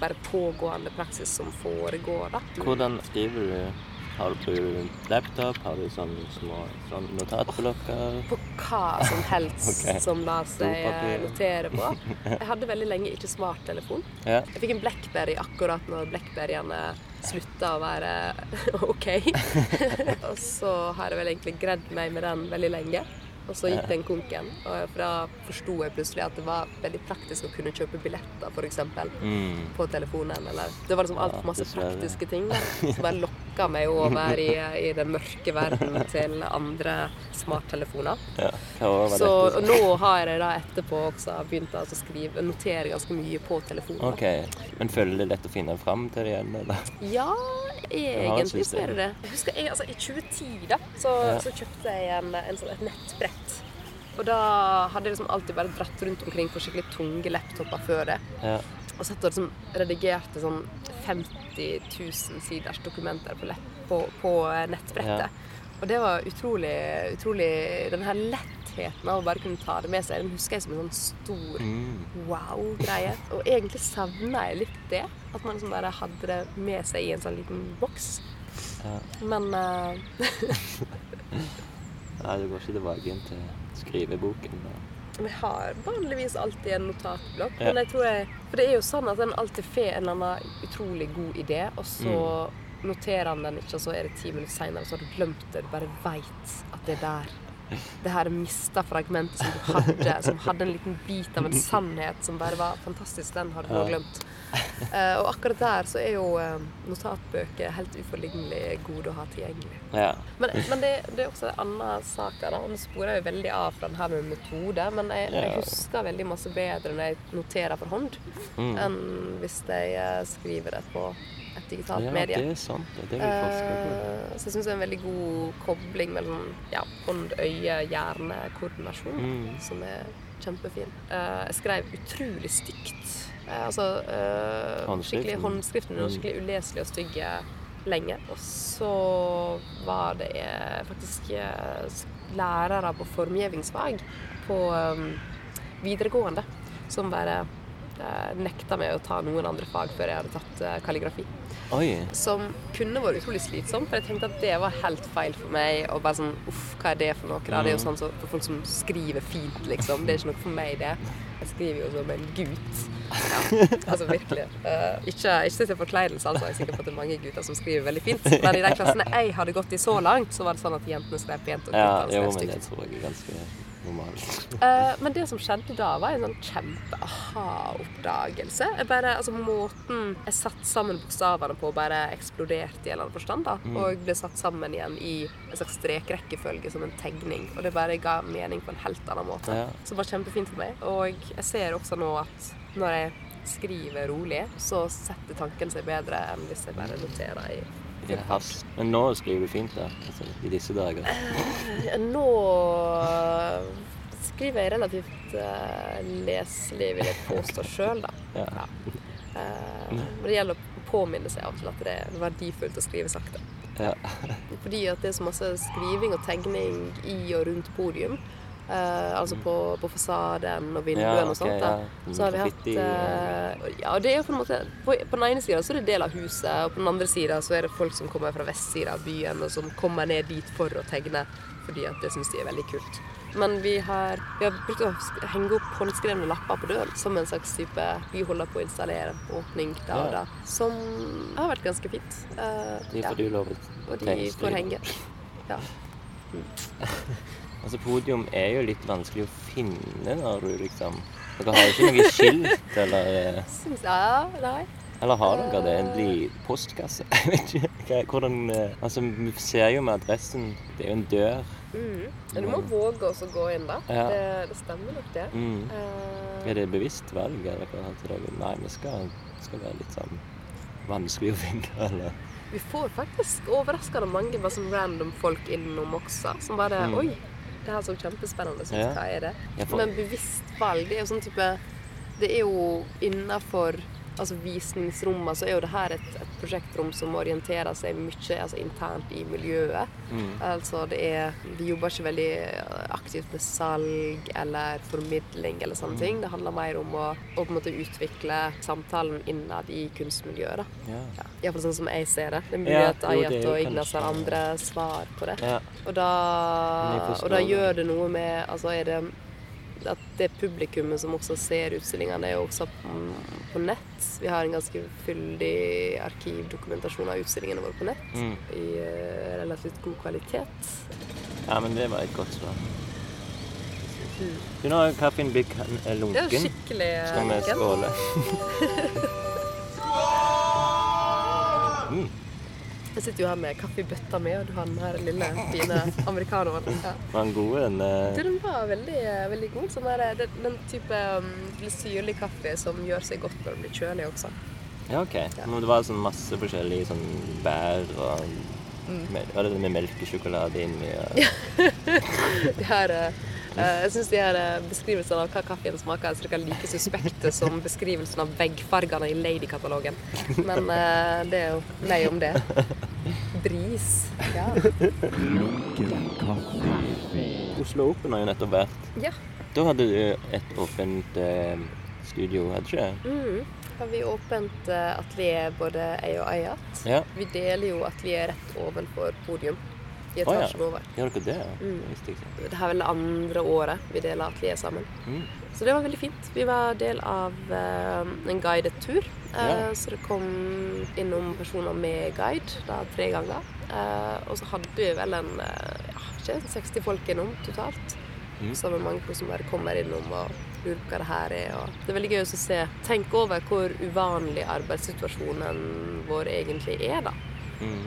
bare pågående praksis som foregår. da. Hvordan skriver du? Har du på laptop? Har du sånne små sånn notatblokker? På hva som helst okay. som lar seg notere på. Jeg hadde veldig lenge ikke smarttelefon. Ja. Jeg fikk en Blackberry akkurat når Blackberryene slutta å være OK. og så har jeg vel egentlig gredd meg med den veldig lenge. Og så gikk den konken. Og da forsto jeg plutselig at det var veldig praktisk å kunne kjøpe billetter, f.eks. Mm. på telefonen. Eller det var liksom altfor masse praktiske ting da, som bare lokka meg over i, i den mørke verden til andre smarttelefoner. ja. Så nå har jeg da etterpå også begynt altså å skrive, notere ganske mye på telefonen. da. Ok, Men føler det lett å finne fram til det igjen, eller? Ja, egentlig så er det det. Jeg husker jeg, altså, I 2010 da, så, Ja. så kjøpte jeg en, en sånn, et nettbrett. Og da hadde jeg liksom alltid bare dratt rundt omkring på skikkelig tunge laptoper før det. Ja. Og satt og liksom redigerte sånn 50 000 siders dokumenter på, lett, på, på nettbrettet. nettbrettet. Og det var utrolig, utrolig Den her lettheten av å bare kunne ta det med seg, den husker jeg som en sånn stor Mm. wow-greie. Og egentlig savna jeg litt det. At man liksom bare hadde det med seg i en sånn liten boks. Ja. Men uh... Nei, du går ikke tilbake til skriveboken. da. Vi har vanligvis alltid en notatblokk. Ja. Men jeg tror jeg For det er jo sånn at en alltid får en eller annen utrolig god idé, og så Mm. noterer han den ikke, og så er det ti minutter seinere, så har du glemt det. Du bare veit at det er der. Det her mista fragmentet som du hadde, som hadde en liten bit av en sannhet som bare var fantastisk. Den har du Ja. glemt. Eh, og akkurat der så er jo uh, notatbøker helt uforlignelig gode å ha tilgjengelig. Ja. Men, men det, det er også en annen sak da. Nå sporer jeg veldig av fra den her med metode, men jeg, jeg husker veldig masse bedre når jeg noterer for hånd, Mm. enn hvis jeg uh, skriver det på et digitalt ja, medie. det er sant. Det er. Eh, så jeg syns det er en veldig god kobling mellom ja, hånd-øye-hjerne-koordinasjon, Mm. som er kjempefin. Jeg skrev utrolig stygt. Eh, altså eh, skikkelig håndskriften var Mm. skikkelig uleselig og stygg eh, lenge. Og så var det eh, faktisk lærere på formgivningsfag på videregående som bare nekta meg å ta noen andre fag før jeg hadde tatt kalligrafi Oi. som kunne vært utrolig slitsom, for jeg tenkte at det var helt feil for meg. Og bare sånn Uff, hva er det for noe? da? Det er jo sånn så, for folk som skriver fint, liksom. Det er ikke noe for meg, det. Jeg skriver jo som en gutt. Ja, altså virkelig. Uh, ikke, ikke til forkleinelse, altså. Jeg er sikker på at det er mange gutter som skriver veldig fint. Men i de klassene jeg hadde gått i så langt, så var det sånn at jentene skrev pent og Ja, guttene jo, skrev men det stygt. tror jeg er ganske normalt. Eh, men det som skjedde da, var en sånn kjempe-aha-oppdagelse. Altså Måten jeg satte sammen bokstavene på, bare eksploderte i en eller annen forstand. da, Mm. Og ble satt sammen igjen i en slags strekrekkefølge som en tegning. Og det bare ga mening på en helt annen måte. Ja. Som var kjempefint for meg. Og jeg ser også nå at når jeg skriver rolig, så setter tanken seg bedre enn hvis jeg bare noterer i I havs. Men nå skriver du fint, da. Altså, I disse dager. Eh, Nå skriver jeg relativt uh, leselig, vil jeg påstå sjøl, da. Ja. Eh, men det gjelder å påminne seg av til at det er verdifullt å skrive sakte. Ja. Fordi at det er så masse skriving og tegning i og rundt podium. Eh, altså på, på fasaden og vinduene Ja, og sånt. ja. Så har vi hatt eh, Ja, det er jo på en måte På, på den ene sida så er det del av huset, og på den andre sida så er det folk som kommer fra vestsida av byen, og som kommer ned dit for å tegne fordi at det syns de er veldig kult. Men vi har, vi har brukt å henge opp håndskrevne lapper på døren som en slags type Vi holder på å installere åpning da og Ja. da. Som har vært ganske fint. Eh, De får du lov å Og de får henge. Ja. Altså, podium er jo litt vanskelig å finne når du liksom Dere har jo ikke noe skilt, eller eh, Syns Ja, nei. Eller har dere det? En liten postkasse? Jeg vet ikke hvordan eh, Altså, vi ser jo med adressen Det er jo en dør. Mm. Men du må våge også å gå inn, da. Ja. Det, det stemmer nok, det. Mm. Uh... Er det bevisst valg? Eller hva til dere? Nei, vi skal, skal være litt sånn vanskelig å finne, eller vi får faktisk overraskende mange bare sånn random folk innom også, som bare Mm. Oi, det her så kjempespennende ut. Ja. Hva er det? Men bevisst valg, det er jo sånn type Det er jo innafor altså visningsrommene så er jo det her et, et prosjektrom som orienterer seg mye altså internt i miljøet. Mm. Altså det er Vi jobber ikke veldig aktivt med salg eller formidling eller sånne ting. Det handler mer om å, å på en måte utvikle samtalen innad i kunstmiljøet. da. Ja. Ja, Iallfall sånn som jeg ser det. Det er mulig Ja, at Ayat og Ignas har andre svar på det. ja. Og da, og da gjør det noe med Altså er det at det publikummet som også ser utstillingene, er jo også på nett. Vi har en ganske fyldig arkivdokumentasjon av utstillingene våre på nett. Mm. I eh, relativt god kvalitet. ja, men det var et godt svar. Mm. Du, nå er kaffen blitt er Det er lunken. jo skikkelig eh, Skal vi skåle? Jeg sitter jo her med kaffe i bøtta mi, og du har den her lille, fine americanoen. Ja. Var den god, den? Eh, den var veldig, veldig god. Sånn der, den, den type um, syrlig kaffe som gjør seg godt når den blir kjølig også. Ja, OK. Men det var sånn masse forskjellige sånn bær og Mm. Var det det med melkesjokolade inni? Og... De her, eh, eh, jeg syns de her eh, beskrivelsene av hva kaffen smaker, er cirka like suspekte som beskrivelsen av veggfargene i Lady-katalogen. Men eh, det er jo nei om det. bris. Ja. Oslo Open har jo nettopp vært. ja. Da hadde du et åpent eh, studio, hadde du ikke? Mm. Har vi åpent eh, atelier, både jeg og Ayat. Ja. Vi deler jo atelier rett ovenfor podium. I etasjen over. Gjør dere det? Mm. Det her er vel det andre året vi deler atelier sammen. Mm. Så det var veldig fint. Vi var del av uh, en guidet tur. Uh, yeah. Så det kom innom personer med guide da, tre ganger. Uh, og så hadde vi vel en eh, ja, ikke 60 folk innom totalt. Mm. Så var det mange som bare kommer innom og lurer på hva det her er. Og det er veldig gøy å se, tenke over hvor uvanlig arbeidssituasjonen vår egentlig er, da. Mm.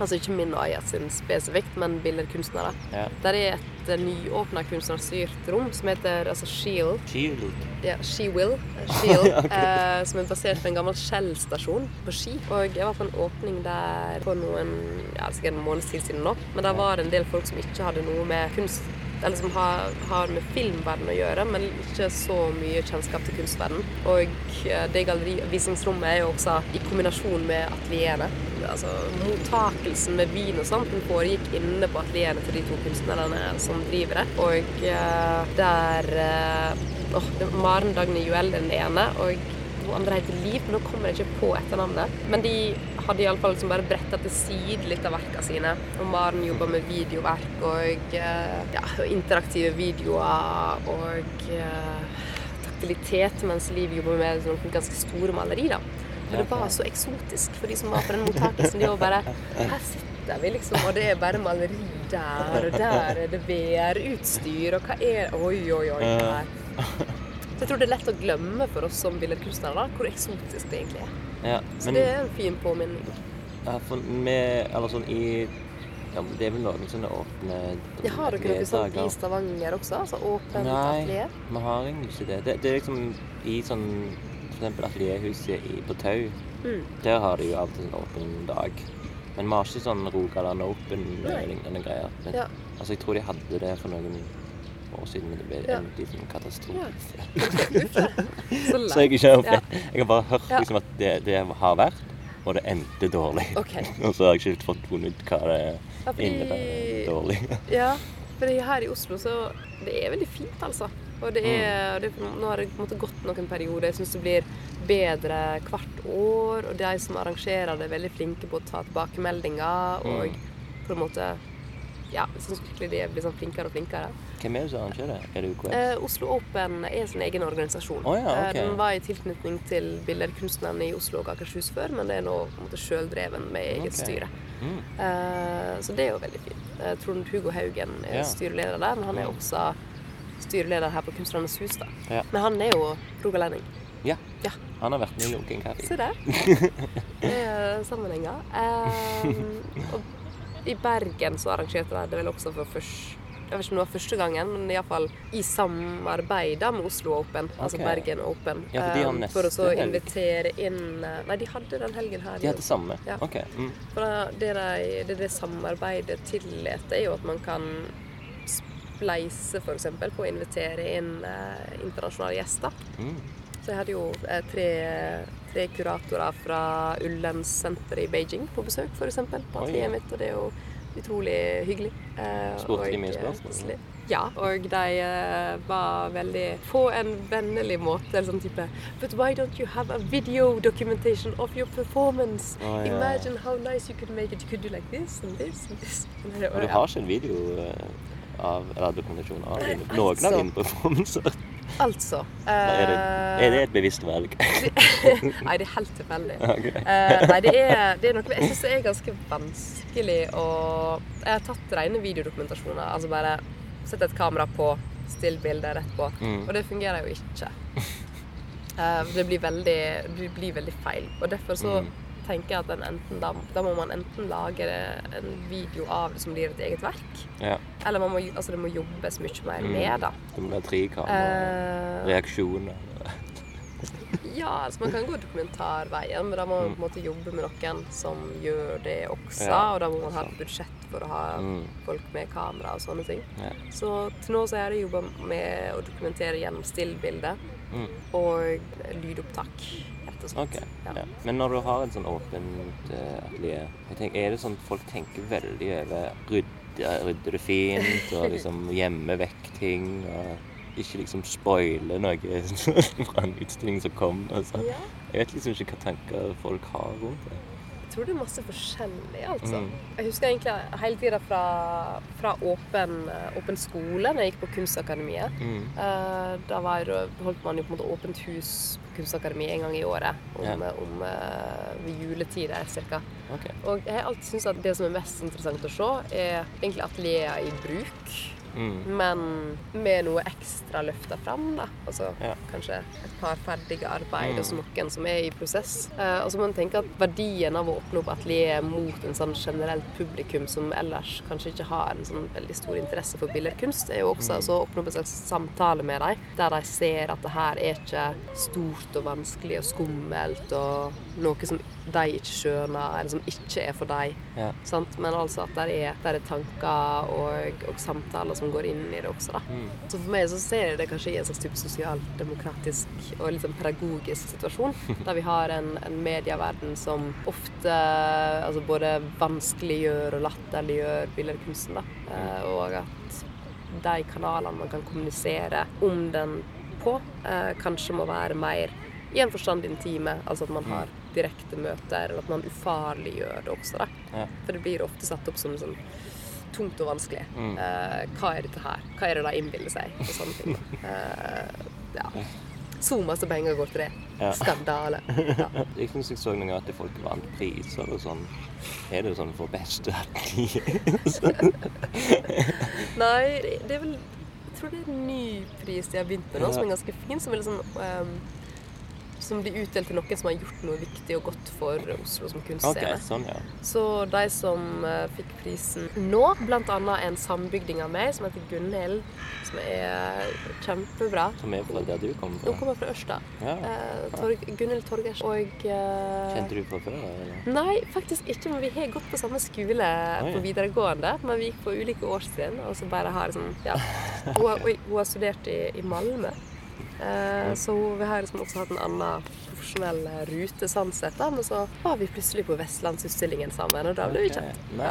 Altså ikke min og Ayat sin spesifikt, men billedkunstnere. Ja. Der er et uh, nyåpna kunstnerstyrt rom som heter altså Shield. Shield. Ja, She Will. eh, Shield, Ok. eh, som er basert på en gammel Shell-stasjon på Ski. Og jeg var på en åpning der for noen ja, sikkert en måneds tid siden nå. Men der var det en del folk som ikke hadde noe med kunst eller som har, har med filmverden å gjøre, men ikke så mye kjennskap til kunstverden. Og eh, det visningsrommet er jo også i kombinasjon med atelierene. Altså mottakelsen med vin og sånt den foregikk inne på atelierene til de to kunstnerne som driver det. Og uh, der uh, var Maren Dagny Juel den ene, og hun andre heter Liv, men nå kommer jeg ikke på etternavnet. Men de hadde iallfall liksom bare bretta til side litt av verka sine. Og Maren jobba med videoverk og eh, ja, interaktive videoer og eh, taktilitet, mens Liv jobber med Noen ganske store maleri. da. Og det var så eksotisk for de som var på den mottakelsen. De var bare Her sitter vi, liksom, og det er bare maleri der, og der er det VR-utstyr, og hva er Oi, oi, oi. Her. Så jeg tror det er lett å glemme for oss som billedkunstnere hvor eksotisk det egentlig er. Ja, Så det er en fin påminning. ja, for med, eller sånn i ja, Det er vel noen sånne åpne ja, har dere noe sånt i. Stavanger også? Altså åpent Nei, vi har egentlig ikke det. det. Det er liksom i sånn Eksempel atelierhuset i- på Tau. Mm. Der har de jo alltid en åpen dag. Men vi har ikke sånn Rogaland Open og lignende greier. Men, Ja. Altså, jeg tror de hadde det for noen år siden, men det ble Ja. en liten katastrofe. Ja. Så Så jeg ikke. Jeg har bare hørt liksom at det, det har vært, og det endte dårlig. Okay. Og så har jeg ikke fått funnet ut hva det Ja, fordi- innebærer dårlig. Ja, for her i Oslo så Det er veldig fint, altså. Og det er, det, er- nå har det på en måte gått noen perioder. Jeg syns det blir bedre hvert år. Og de som arrangerer det, er veldig flinke på å ta tilbakemeldinger. Og på en måte Ja, syns virkelig de blir sånn flinkere og flinkere. Hvem er det som arrangerer? Er det UKS? Eh, Oslo Open er sin egen organisasjon. Oh, ja, ok. Eh, Den var i tilknytning til billedkunstnerne i Oslo og Akershus før, men det er nå på en måte sjøldreven med eget okay. styre. Mm. Eh, så det er jo veldig fint. Trond Hugo Haugen er Ja. styreleder der, men han er Mm. også styreleder her på Kunstnernes hus. da. Ja. Men han er jo rogalending. Ja. Ja. Han har vært med i Lunken kaffe. Se der. Det er sammenhenger. Eh, og i Bergen så arrangerte de det vel også for først jeg vet ikke om det var første gangen, men iallfall i samarbeid med Oslo Open, altså Bergen Open. Ja, for neste for å så invitere inn eh, Nei, de hadde den helgen her. De hadde samme? Ja. OK. Mm. For det, de, det, det samarbeidet tillater, er jo at man kan spleise f.eks. på å invitere inn eh, internasjonale gjester. Mm. Så jeg hadde jo eh, tre, tre kuratorer fra Ullens-senteret i Beijing på besøk, f.eks. på atelieret mitt, og det er jo utrolig hyggelig. Eh, Spurte de mye spørsmål? Ja, og de eh, var veldig På en vennlig måte eller sånn type But why don't you have a video documentation of your performance? Å, ja. Imagine how nice you could make it. You could do like this and this and this. Og det- du har ikke en video eh, av, eller dokumentasjon av Nei, noen altså. av dine performancer? Altså Er det, eh, er det et bevisst valg? Nei, det er helt tilfeldig. Okay. Eh, nei, det er, det er noe Jeg syns det er ganske vanskelig å Jeg har tatt rene videodokumentasjoner. Altså bare sett et kamera på, still bilder rett på. Mm. Og det fungerer jo ikke. Eh, det, blir veldig, det blir veldig feil. Og derfor så Mm. Tenker jeg at den enten, da, da må man enten lage en video av det som blir et eget verk, Ja. eller man må, altså det må jobbes mye mer Mm. med det. Det må være trikamera, Eh, reaksjoner Ja, altså man kan gå dokumentarveien, men da må man på en måte jobbe med noen som gjør det også. Ja, og da må man ha et budsjett for å ha Mm. folk med kamera og sånne ting. Ja. Så til nå så har jeg jobba med å dokumentere gjennom stillbilde Mm. og lydopptak, og sånt. Ok, Ja. ja. Men når du har et sånn åpent uh, atelier, jeg tenker, er det sånn at folk tenker veldig over rydder, rydde det fint og liksom gjemme vekk ting og ikke liksom spoile noe fra en utstilling som kommer? Altså. Jeg vet liksom ikke hva tanker folk har rundt det. Tror det er masse forskjellig, altså. Mm. Jeg husker egentlig hele tida fra, fra åpen, eh, åpen skole, da jeg gikk på Kunstakademiet. Mm. Uh, da var, holdt man jo på en måte åpent hus på Kunstakademiet en gang i året. Om, yeah. om uh, juletider ca. Okay. Og jeg har alltid syntes at det som er mest interessant å se, er egentlig atelierer i bruk. Mm. Men med noe ekstra løfta fram. da. Altså Ja. kanskje et par ferdige arbeid Mm. hos noen som er i prosess. Uh, og så må man tenke at verdien av å åpne opp atelier mot en sånn generelt publikum som ellers kanskje ikke har en sånn veldig stor interesse for billedkunst, er jo også altså, å åpne opp en slags samtale med dem, der de ser at det her er ikke stort og vanskelig og skummelt og noe som de ikke skjønner, eller som ikke er for dem. Ja. Men altså at det er, der er tanker og, og samtaler som går inn i det også. Mm. Så for meg så ser jeg det kanskje i en slags type sosialdemokratisk og litt sånn pedagogisk situasjon. Der vi har en, en medieverden som ofte altså både vanskeliggjør og latterliggjør billedkunsten. Da. Eh, og at de kanalene man kan kommunisere om den på, eh, kanskje må være mer i en forstand intime. Altså at man har direkte møter, eller at man ufarliggjør det også. Da. Ja. For det blir ofte satt opp som sånn tungt og vanskelig. Mm. Uh, hva er dette her? Hva er det de innbiller seg? Og sånne ting. Eh, ja. Så masse penger går til det. Ja. Skandale. Ja. Jeg syns jeg så noen ganger at folk vant priser og sånn. Er det sånn for beste? Nei, det, er vel Jeg tror det er en ny pris de har begynt med nå, som er ganske fin. Som er litt sånn ehm, som blir utdelt til noen som har gjort noe viktig og godt for Oslo som kunstscene. Okay, sånn, ja. Så de som eh, fikk prisen nå, bl.a. en sambygding av meg som heter Gunhild, som er kjempebra. Som er fra der du kommer Hun fra. kommer fra Ørsta. Ja. Eh, Torg, Gunhild Torgers. Og eh, Kjente du fra før? Eller? Nei, faktisk ikke. Men vi har gått på samme skole Oi. på videregående. Men vi gikk på ulike årstrinn. Og så bare har sånn Ja. Hun oi, hun har studert i, i Malmö. Eh, så vi har liksom også hatt en annen profesjonell eh, rute sånn sett. Da. Men så var vi plutselig på Vestlandsutstillingen sammen, og da ble vi kjent. Så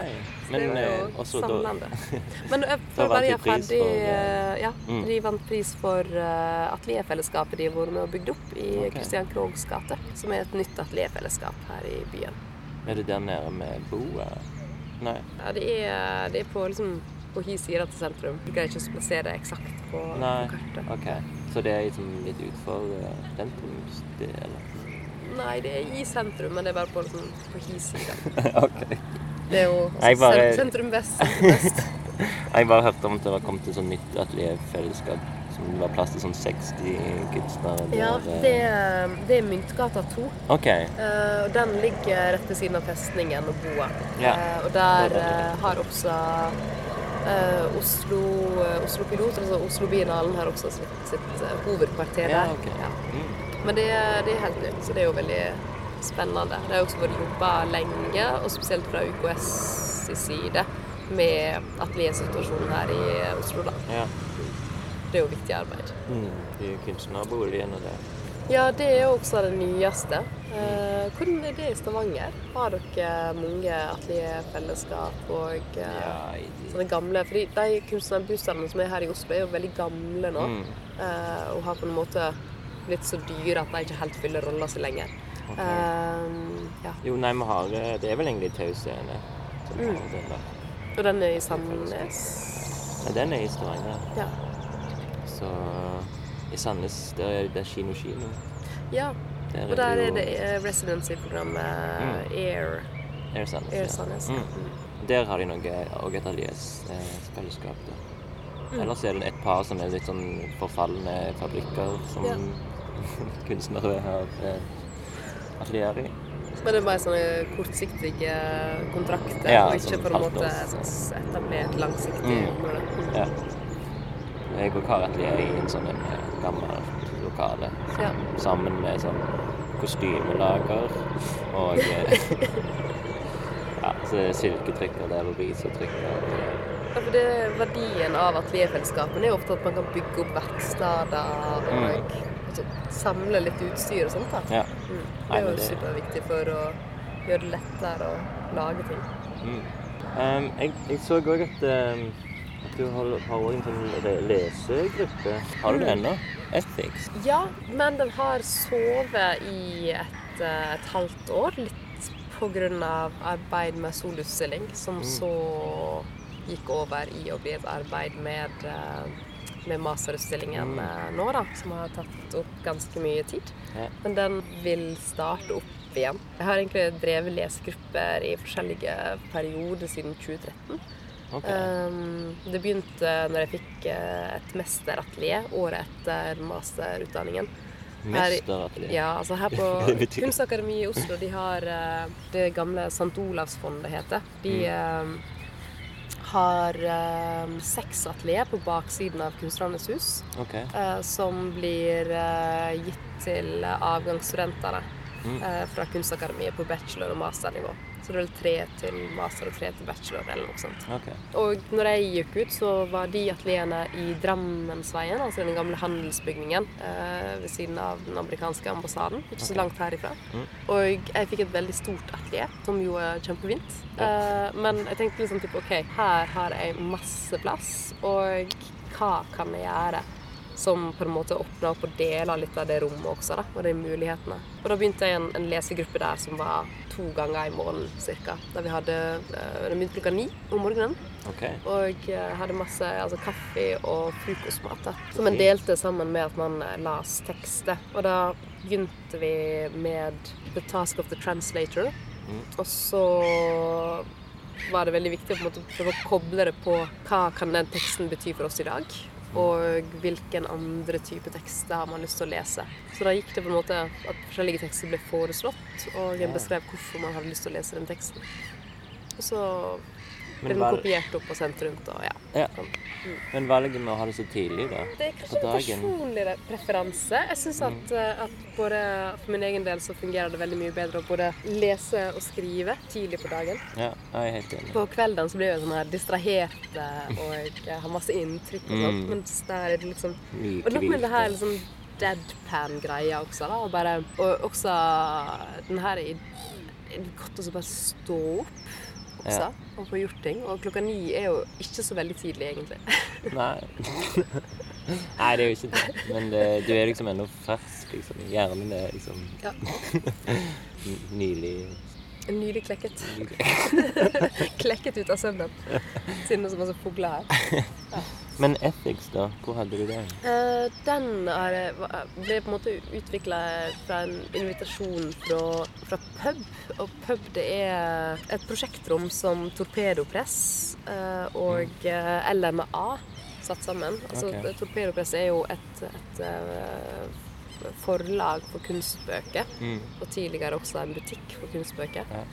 Men eh, også da. Men for Da føler bare ferdig for, eh, eh, Ja, mm. de vant pris for atelierfellesskapet de har vært med og bygd opp i Kristian Kroghs gate. Som er et nytt atelierfellesskap her i byen. Er det der nede med boet? Nei. Ja, det er, det er på liksom på hi side til sentrum. Du kan ikke plassere det eksakt på, på kartet. OK. Så det er liksom litt utenfor sentrumsdelen? Nei, det er i sentrum, men det er bare på, liksom, på hi side. OK. Det er jo altså, bare- sentrum vest, vest. Jeg bare hørte om at det var kommet et sånt nytt atelierfellesskap som det var plass til sånn 60 kunstnere. Ja, eh, det, det er Myntgata 2. Okay. Uh, den ligger rett ved siden av festningen og boa. Ja. Uh, og der uh, har også eh, Oslo, eh, Oslo Pilot, altså Oslo Biennalen, har også sitt, sitt hovedkvarter hovedkvarter Ja, der. Ja. Mm. Men det, er- det er helt nytt, så det er jo veldig spennende. Det har også vært jobba lenge, og spesielt fra UKS side, med ateliersituasjonen her i Oslo. Da. Ja. Det er jo viktig arbeid. Mm. De kunstnerboligene der. Ja, det er jo også det nyeste. Eh, hvordan er det i Stavanger? Har dere mange atelierfellesskap og eh, Ja, i sånne gamle Fordi de kunstnerbussene som er her i Oslo, er jo veldig gamle nå. Mm. eh, og har på en måte blitt så dyre at de ikke helt fyller rolla si lenger. Okay. Eh, ja. Jo, nei, vi har eh, Det er vel egentlig Tau Mm. Og den er i Sandnes. Nei, den er i Stavanger. Ja. Så i Sandnes der er det Kino Kino. ja. Der Og der er jo det eh, residency-programmet Mm. Air, Air Sandnes. Air. Sandnes. ja. Mm. Der har de noe og et atelierfellesskap. Mm. Ellers er det et par som er litt sånn forfalne fabrikker som Ja. kunstnere har eh, atelier i. Men det er bare sånne kortsiktige kontrakter, Ja, og ikke sånn på en måte etablert langsiktig Mm. område. Mm. Ja. Jeg og har atelier i en sånn en eh, gammel lokale. Ja. Sammen med sånn kostymelager og eh, Ja, så det er silketrykker der og risotrykker. Ja, for det, verdien av atelierfellesskapene er jo ofte at man kan bygge opp verksteder og Mm. så samle litt utstyr og sånt. da. Ja. Mm. Det er jo det- superviktig for å gjøre det lettere å lage ting. Mm. Um, jeg, jeg så òg at, um, du har også en sånn lesegruppe. Har du det Mm. ennå? Ethics? Ja, men den har sovet i et, eh, et halvt år. Litt pga. arbeid med solutstilling, som så gikk over i å bli et arbeid med, eh, med masterutstillingen eh, nå, da. Som har tatt opp ganske mye tid. Men den vil starte opp igjen. Jeg har egentlig drevet lesegrupper i forskjellige perioder siden 2013. Ok. Um, det begynte når jeg fikk eh, et mesteratelier året etter masterutdanningen. Mesteratelier? Ja, altså her på Kunstakademiet i Oslo, de har eh, det gamle St. Olavsfondet heter. De Mm. eh, har eh, seks atelier på baksiden av Kunstnernes hus, okay. eh, som blir gitt til avgangsstudentene Mm. fra Kunstakademiet på bachelor- og masternivå. Så det er vel tre til master og tre til bachelor, eller noe sånt. Okay. Og når jeg gikk ut, så var de atelierene i Drammensveien, altså den gamle handelsbygningen eh, ved siden av den amerikanske ambassaden. Ikke så langt herifra. Mm. Og jeg fikk et veldig stort atelier, som jo er kjempefint. Eh, men jeg tenkte liksom typ, OK, her har jeg masse plass, og hva kan jeg gjøre? Som på en måte åpna opp og dela litt av det rommet også, da, og de mulighetene. Og da begynte jeg en, en lesegruppe der som var to ganger i måneden ca. Da vi hadde eh, Den begynte klokka ni om morgenen. ok. Og eh, hadde masse altså, kaffe og frokostmat. da, Som en delte sammen med at man eh, las tekster. Og da begynte vi med The Task of the Translator. Mm. Og så var det veldig viktig å på en måte prøve å koble det på hva kan den teksten bety for oss i dag. Og hvilken andre type tekster har man lyst til å lese. Så da gikk det på en måte at forskjellige tekster ble foreslått, og en beskrev hvorfor man hadde lyst til å lese den teksten. Og så Men, val kopiert opp og sendt rundt. og ja. ja. sånn. Men valget med å ha det så tidlig, da? Det er kanskje en personlig preferanse. Jeg syns at, eh, at både for min egen del så fungerer det veldig mye bedre å både lese og skrive tidlig på dagen. Ja, jeg er helt enig. På kvelden så blir jeg sånn her distrahert eh, og jeg har masse inntrykk og sånt, Mm. mens der er det liksom Og noe med det her liksom deadpan-greia også, da. Og, bare, og også den her i godt å bare stå opp Ja. og på hjorting. Og klokka ni er jo ikke så veldig tidlig, egentlig. Nei. Nei, det er jo ikke det. Men det, du er liksom ennå fersk, liksom. Hjernen er liksom Ja. nylig Nylig klekket. Klekket ut av søvnen. Siden det er så masse fugler her. Men ethics, da? Hvor hadde du det? Uh, den er, ble på en måte utvikla fra en invitasjon fra, fra pub. Og pub det er et prosjektrom som Torpedopress uh, og eh, LMA satt sammen. Altså, okay. Torpedopress er jo et, et forlag for kunstbøker. Mm. Og tidligere også en butikk for kunstbøker. Ja.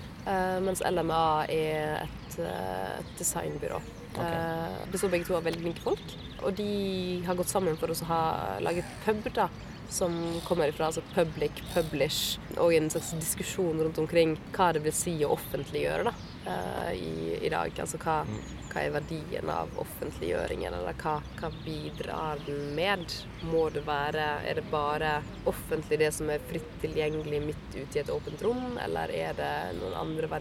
Mens LMA er et, et designbyrå. Ok. Eh, består begge to av veldig flinke folk. Og de har gått sammen for å ha laget pub, da. Som kommer ifra altså public, publish, og en slags diskusjon rundt omkring hva det vil si å offentliggjøre da, eh, i, i dag. Altså hva, hva er verdien av offentliggjøringen, eller hva, hva bidrar den med? Må det være Er det bare offentlig det som er fritt tilgjengelig midt ute i et åpent rom, eller er det noen andre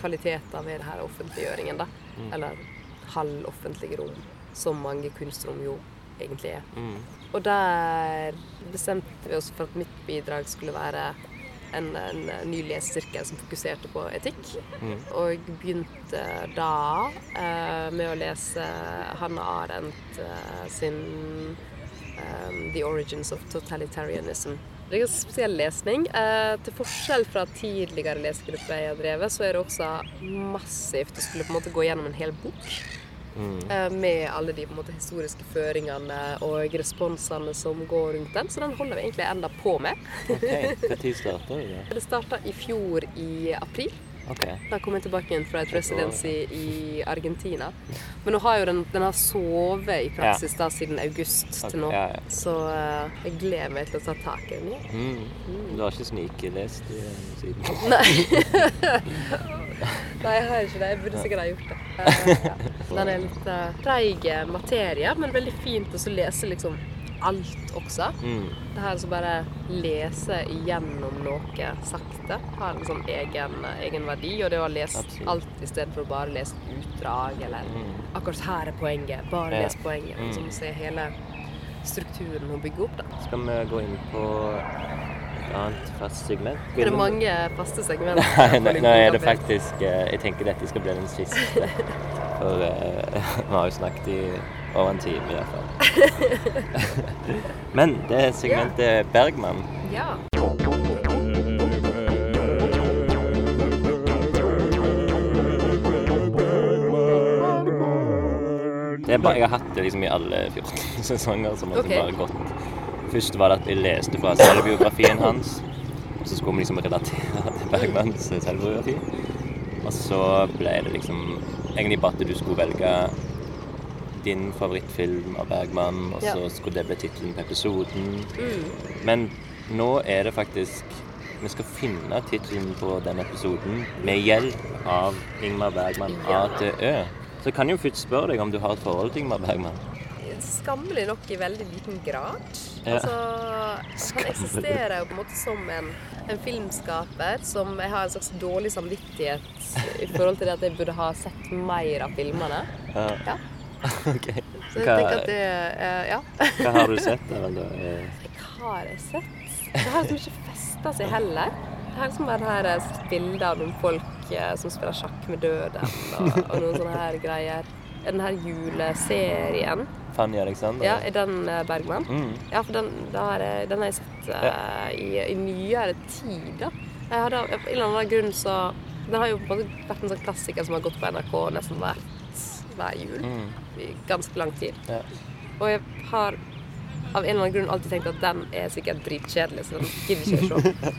kvaliteter ved denne offentliggjøringen, da? Eller halvoffentlige rom, som mange kunstrom jo egentlig er. Mm. Og der bestemte vi oss for at mitt bidrag skulle være en, en ny lesesirkel som fokuserte på etikk. Mm. Og begynte da eh, med å lese Hanne Arendt eh, sin um, 'The Origins of Totalitarianism'. Det er en spesiell lesning. Eh, til forskjell fra tidligere lesegrupper jeg har drevet, så er det også massivt å skulle på en måte gå gjennom en hel bok. Mm. Eh, med alle de på en måte, historiske føringene og responsene som går rundt den. Så den holder vi egentlig enda på med. OK. Når starta det? Det starta i fjor i april. OK. Da kom jeg tilbake igjen fra et residency i Argentina. Men nå har jo den, den har sovet i praksis da siden august til nå. Så uh, jeg gleder meg til å ta tak i den igjen. Mm. Du har ikke snikelest i den siden? Nei. Nei, jeg har ikke det. Jeg burde sikkert ha gjort det. Uh, ja. Den er litt uh, treig materie, men veldig fint å lese liksom alt også. Mm. Det her å bare lese igjennom noe sakte har en sånn egen, egen verdi. Og det å lese Absolutt. alt istedenfor å bare lese utdrag, eller Mm. akkurat her er poenget, bare Ja. les poenget. Mm. å se hele strukturen hun bygger opp, da. Skal vi gå inn på et annet fast segment? Er det mange faste segmenter? Nei, nå, er det faktisk eh, Jeg tenker dette skal bli den siste. For uh, vi har jo snakket i over en time iallfall. Men det er segmentet Bergman. Ja. Det er bare, jeg har hatt det liksom i alle 14 sesonger. som har bare gått. Først var det at jeg leste fra selvbiografien hans. Og så skulle vi liksom relatere til Bergmans selvbiografi. Og så ble det liksom egentlig bare at du skulle velge din favorittfilm av Bergman, og så skulle det bli tittelen på episoden. Mm. Men nå er det faktisk Vi skal finne tittelen på den episoden med hjelp av Ingmar Bergman Ja. A til Ø. Så jeg kan jo først spørre deg om du har et forhold til Ingmar Bergman. Skammelig nok i veldig liten grad. Ja. Altså, han eksisterer jo på en måte som en, en filmskaper som jeg har en slags dårlig samvittighet i forhold til det at jeg burde ha sett mer av filmene. Ja. Ja. ok. Så jeg Hva, tenker at det uh, Ja. hva har du sett der? Eh, Hva har jeg sett? Det har liksom ikke festa seg heller. Det har liksom bare det her bilder av noen folk eh, som spiller sjakk med døden, og, og noen sånne her greier. Den her juleserien, Fanny Alexander? ja, er den eh, Bergman? Mm. Ja, for den, har jeg, den har jeg sett uh, i, i nyere tid, da. Jeg hadde, av en eller annen grunn så Den har jo på en måte vært en sånn klassiker som har gått på NRK nesten hvert, hver jul. Mm. I ganske lang tid. Ja. Og jeg har av en eller annen grunn alltid tenkt at den er sikkert dritkjedelig, så den gidder ikke jeg se.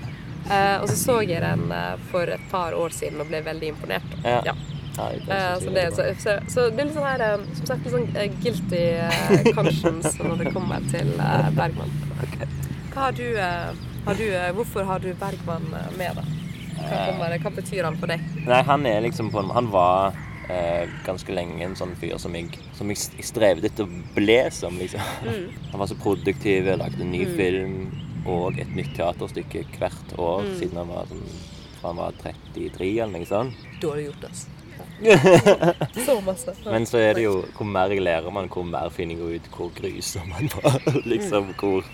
uh, og så så jeg den uh, for et par år siden og ble veldig imponert. Ja. Ja. Ja, det Eh, så, det, så, så, så det er litt sånn her Som sagt, litt sånn guilty conscience når det kommer til Bergman. Hva har du, har du Hvorfor har du Bergman med, da? Hva, kommer, hva betyr han for deg? Nei, han er liksom på Han var ganske lenge en sånn fyr som jeg, som jeg strevde etter å bli som, liksom. Mm. Han var så produktiv, lagde en ny film og et nytt teaterstykke hvert år Mm. siden han var sånn fra han var 33 eller noe sånt. Dårlig gjort, altså. Så masse. Men så er det jo Hvor mer jeg lærer man, hvor mer finner jeg ut hvor grusom man var. liksom hvor,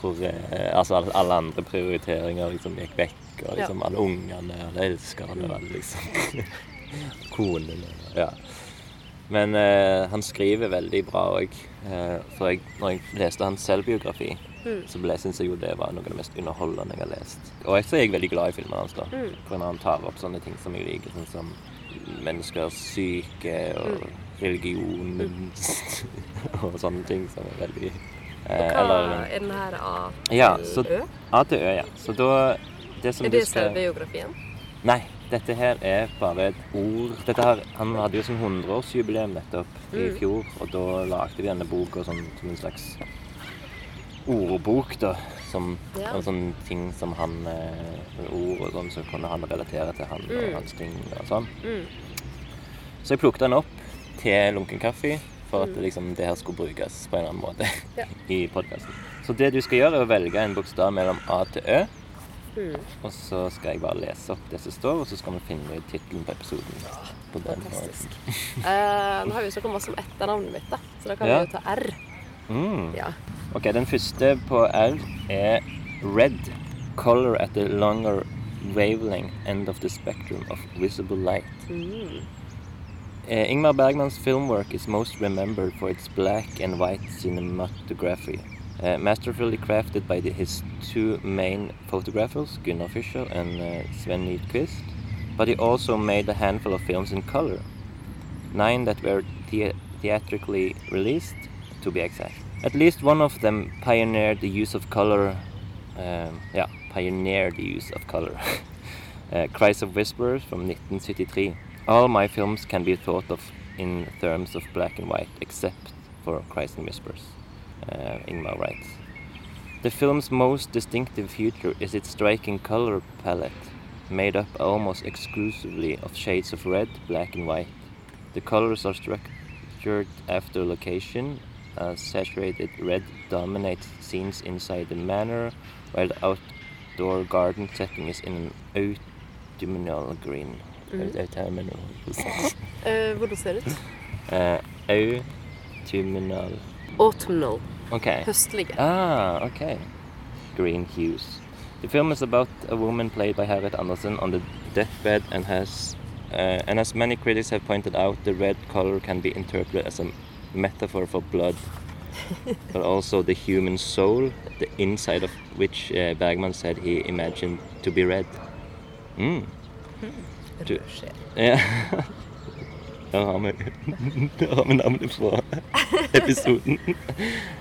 hvor eh, Altså alle, andre prioriteringer liksom gikk vekk. Og liksom alle ungene alle elskerne og alle liksom Konene. Ja. Men eh, han skriver veldig bra òg. Eh, for jeg, når jeg leste hans selvbiografi, Mm. så syns jeg jo det var noe av det mest underholdende jeg har lest. Og jeg så er jeg veldig glad i filmene hans. da. Mm. For når han tar opp sånne ting som jeg liker, sånn som menneskers syke og Mm. religion og sånne ting som er veldig eh, Hva Eller er den her A til Ja, så Ø? A til Ø, ja. Så da Det som Er det selvbiografien? Nei, dette her er bare et ord. Her, han hadde jo sånn 100-årsjubileum nettopp i Mm. fjor, og da lagde vi denne boka som, som en slags ordbok, da. Som Ja. en sånn ting som han eh, Ord og sånn, så kunne han relatere til han og Mm. hans ting og sånn. Mm. Så jeg plukket den opp til lunken kaffe for at Mm. liksom, det her skulle brukes på en eller annen måte Ja. i podkasten. Så det du skal gjøre, er å velge en bokstav mellom A til Ø. Mm. Og så skal jeg bare lese opp det som står, og så skal vi finne tittelen på episoden. På Fantastisk. Eh, nå har vi jo snakket masse om etternavnet mitt, da. så da kan Ja. vi jo ta R. Mm. Ja. Ok, den første på R er red. Color at the longer wavelength end of the spectrum of visible light. Mm. Uh, Ingmar Bergman's film work is most remembered for its black and white cinematography, uh, masterfully crafted by the, his two main photographers, Gunnar Fischer and uh, Sven Nykvist. But he also made a handful of films in color, nine that were thea- theatrically released, to be exact. At least one of them pioneered the use of color. Um, yeah, pioneered the use of color. uh, Cries of Whispers from 1973. All my films can be thought of in terms of black and white, except for Cries and Whispers, Ingmar writes. The film's most distinctive feature is its striking color palette, made up almost exclusively of shades of red, black, and white. The colors are structured after location, a saturated red dominates scenes inside the manor, while the outdoor garden setting is in an autumnal green. Autumnal Eh, hvordan ser det ut? uh, Autumnal Autumnal. Okay. Høstlige. Ah, okay. Green hues. The film is about a woman played by Harriet Anderson on the deathbed and has, uh, and as many critics have pointed out, the red color can be interpreted as a metaphor for blood, but also the human soul, the inside of which uh, Bergman said he imagined to be red. Mm. Du- Rødsjel. Ja. Der har vi, der har vi navnet på episoden.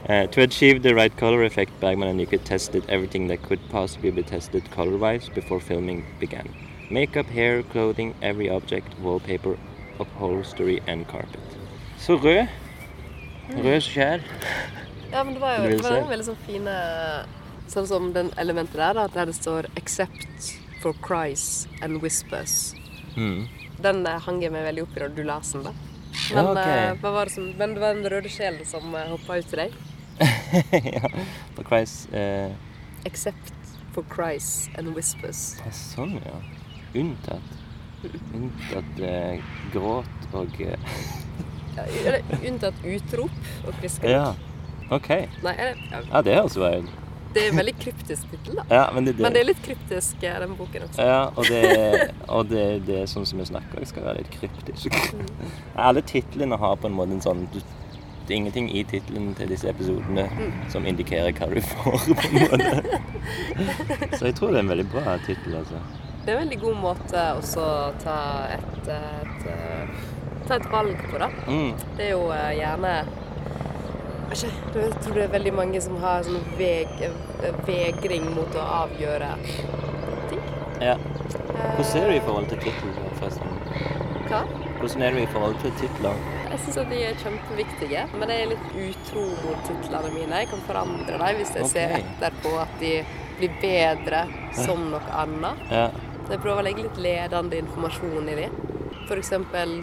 Uh, to achieve the right color effect, Bergman and Nikke tested everything that could possibly be tested color-wise before filming began. Makeup, hair, clothing, every object, wallpaper, upholstery and carpet. Så rød. Rød skjær. Ja, men det var jo det var si? veldig sånn fine Sånn som den elementet der, da, der det står 'Except for cries and whispers'. Mm. Den eh, hang jeg meg veldig opp i da du leste den, da. Men, ok. eh, hva var det som, men det var den røde sjelen som uh, hoppa ut til deg. ja. For Christ uh, 'Except for cries and whispers'. ja, Sånn, ja. Unntatt. Unntatt uh, gråt og uh, Ja, eller unntatt utrop og kviskering. Ja. OK. Nei, eller, ja, Ja, det høres bra ut. Det er en veldig kryptisk tittel, da. Ja, men det, det, Men det er litt kryptisk, eh, den boken også. Ja, og det, og det, det er sånn som vi snakker, skal være litt kryptisk. Alle titlene har på en måte en sånn Det er ingenting i tittelen til disse episodene som indikerer hva du får, på en måte. Så jeg tror det er en veldig bra tittel, altså. Det er en veldig god måte også å ta et, et, ta et valg på, da. Mm. Det er jo eh, gjerne jeg tror det er veldig mange som har sånn veg, vegring mot å avgjøre ting. Ja. Eh, Hvordan er du i forhold til titler, forresten? Hva? Hvordan er du i forhold til titler? Jeg syns de er kjempeviktige, men jeg er litt utro mot titlene mine. Jeg kan forandre dem hvis jeg ser Ok. etterpå at de blir bedre som noe annet. Ja. Så jeg prøver å legge litt ledende informasjon i de. Eksempel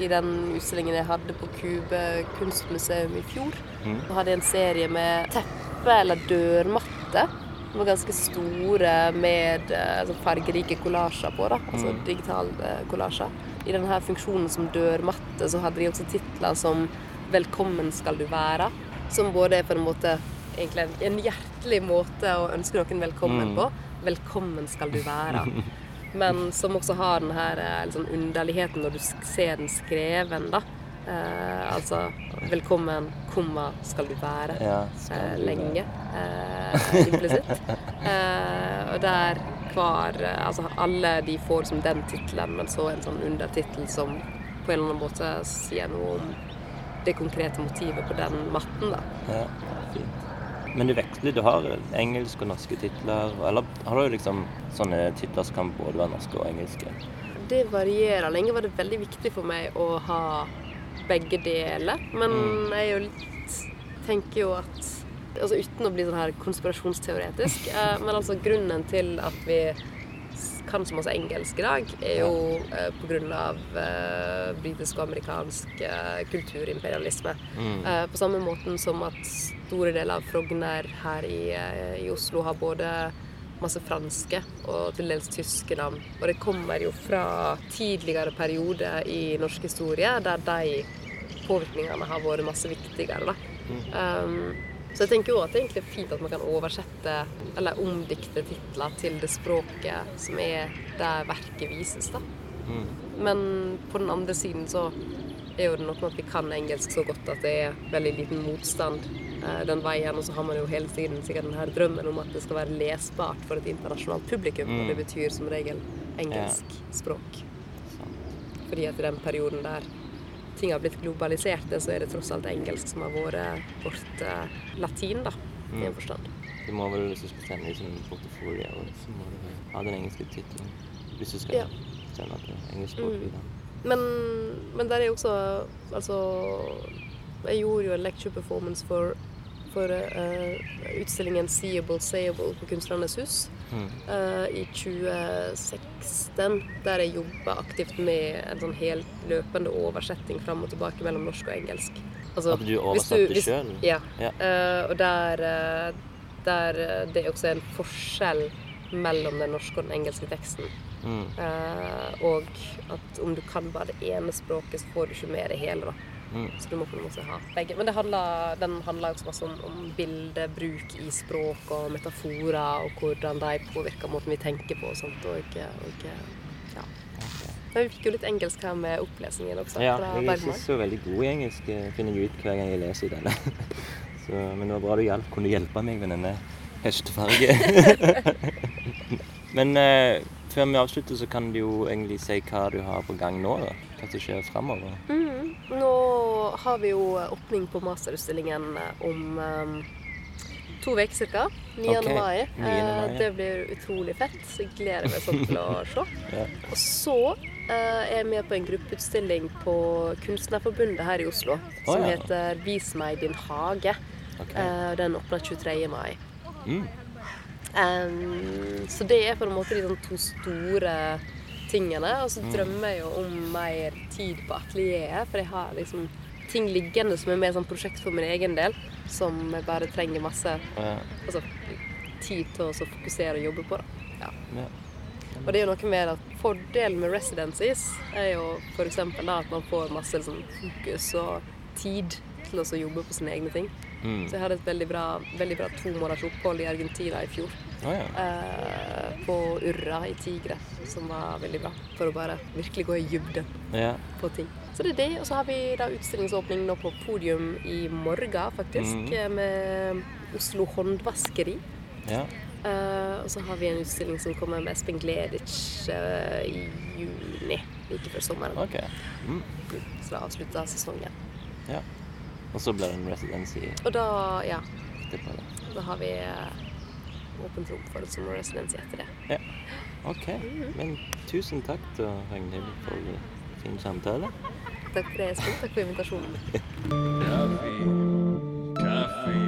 i den utstillingen jeg hadde på Kube kunstmuseum i fjor, Mm. hadde jeg en serie med teppe eller dørmatte. De var ganske store med eh, sånn fargerike kollasjer på, da. Altså Mm. digitale kollasjer. I denne funksjonen som dørmatte så hadde de også titler som 'Velkommen skal du være', som både er på en måte egentlig en, en hjertelig måte å ønske noen velkommen Mm. på. 'Velkommen skal du være'. Men som også har den her liksom, underligheten når du ser den skreven, da. Eh, altså 'Velkommen, komma, skal du være'. Ja, skal eh, du lenge. Eh, implisitt. Eh, og der hver eh, Altså alle de får som den tittelen, men så en sånn undertittel som på en eller annen måte sier noe om det konkrete motivet på den matten, da. Ja. Men du veksler, du har engelsk og norske titler, eller har du liksom sånne titler som kan både være norske og engelske? Det varierer. Lenge var det veldig viktig for meg å ha begge deler. Men Mm. jeg jo litt tenker jo at altså Uten å bli sånn her konspirasjonsteoretisk, eh, men altså grunnen til at vi kan så masse engelsk i dag, er jo eh, av eh, britisk og amerikansk eh, kulturimperialisme. Mm. Eh, på samme måten som at store deler av Frogner her i, eh, i Oslo har både masse franske og til dels tyske navn. Og det kommer jo fra tidligere perioder i norsk historie der de påvirkningene har vært masse viktigere. Da. Um, så jeg tenker jo at det egentlig er fint at man kan oversette eller omdikte titler til det språket som er der verket vises. da. Mm. Men på den andre siden så er jo det noe med at vi kan engelsk så godt at det er veldig liten motstand den veien. Og så har man jo hele tiden sikkert den her drømmen om at det skal være lesbart for et internasjonalt publikum. Og det betyr som regel engelsk språk. Fordi at i den perioden der ting har blitt globaliserte, så er det tross alt engelsk som har vært vårt eh, latin, da. I en forstand. Du må vel, hvis du skal sende liksom, portefølje, så må du ha den engelske tittelen. Hvis du skal Ja. sende til språk. Mm. Men, men der er jo også Altså Jeg gjorde jo en lecture performance for, for eh, utstillingen Seeable Sayable på Kunstnernes hus Mm. eh, i 2016. Der jeg jobba aktivt med en sånn helt løpende oversetting fram og tilbake mellom norsk og engelsk. Altså, At du oversatte sjøl? Ja. Ja. Eh, og der, der det er også en forskjell mellom den norske og den engelske teksten. Mm. Uh, og at om du kan bare det ene språket, så får du ikke med det hele. da. Mm. Så du må på en måte ha begge. Men det handler, den handler også masse om, om bildebruk i språk og metaforer, og hvordan de påvirker måten vi tenker på og sånt. Og, og ja. Men vi fikk jo litt engelsk her med opplesningen også. Ja, jeg er ikke så veldig god i engelsk, eh, finner jeg ut hver gang jeg leser denne. Så, men det var bra du hjalp, kunne hjelpe meg med denne hestefarge. men eh, før vi avslutter, så kan du jo egentlig si hva du har på gang nå. da. Hva som skjer framover. Mhm. Nå har vi jo åpning på masterutstillingen om um, to uker ca. 9. Okay. mai. 9. mai, Uh, det blir utrolig fett. Så jeg gleder meg sånn til å se. Ja. Og så uh, er jeg med på en gruppeutstilling på Kunstnerforbundet her i Oslo som ja. heter 'Vis meg din hage'. Okay. Uh, den åpner 23. mai. Mm. Em, så det er på en måte de sånn to store tingene. Og så drømmer jeg jo om mer tid på atelieret, for jeg har liksom ting liggende som er mer sånn prosjekt for min egen del, som jeg bare trenger masse Ja. altså, tid til å så fokusere og jobbe på. Da. Ja. Og det er jo noe med at fordelen med residencies er jo f.eks. at man får masse liksom, fokus og tid til å så jobbe på sine egne ting. Mm. Så jeg hadde et veldig bra, veldig bra to måneders opphold i Argentina i fjor. Oh, ja. Eh, på Urra i Tigre, som var veldig bra. For å bare virkelig gå i dybden yeah. på ting. Så det er det. Og så har vi da utstillingsåpning nå på podium i morgen, faktisk. Mhm. eh, Med Oslo Håndvaskeri. ja. Eh, og så har vi en utstilling som kommer med Espen Gleditsch eh, i juni. Like før sommeren. Okay. Mm. Så da avslutter sesongen. Ja. Og så blir det en residency Og da, ja, etterpå. da. da har vi eh, åpent rom for det som residency etter det. Ja. OK. Men tusen takk til Ragnhild for fin samtale. Takk for det, Espen. Takk for invitasjonen. Kaffe.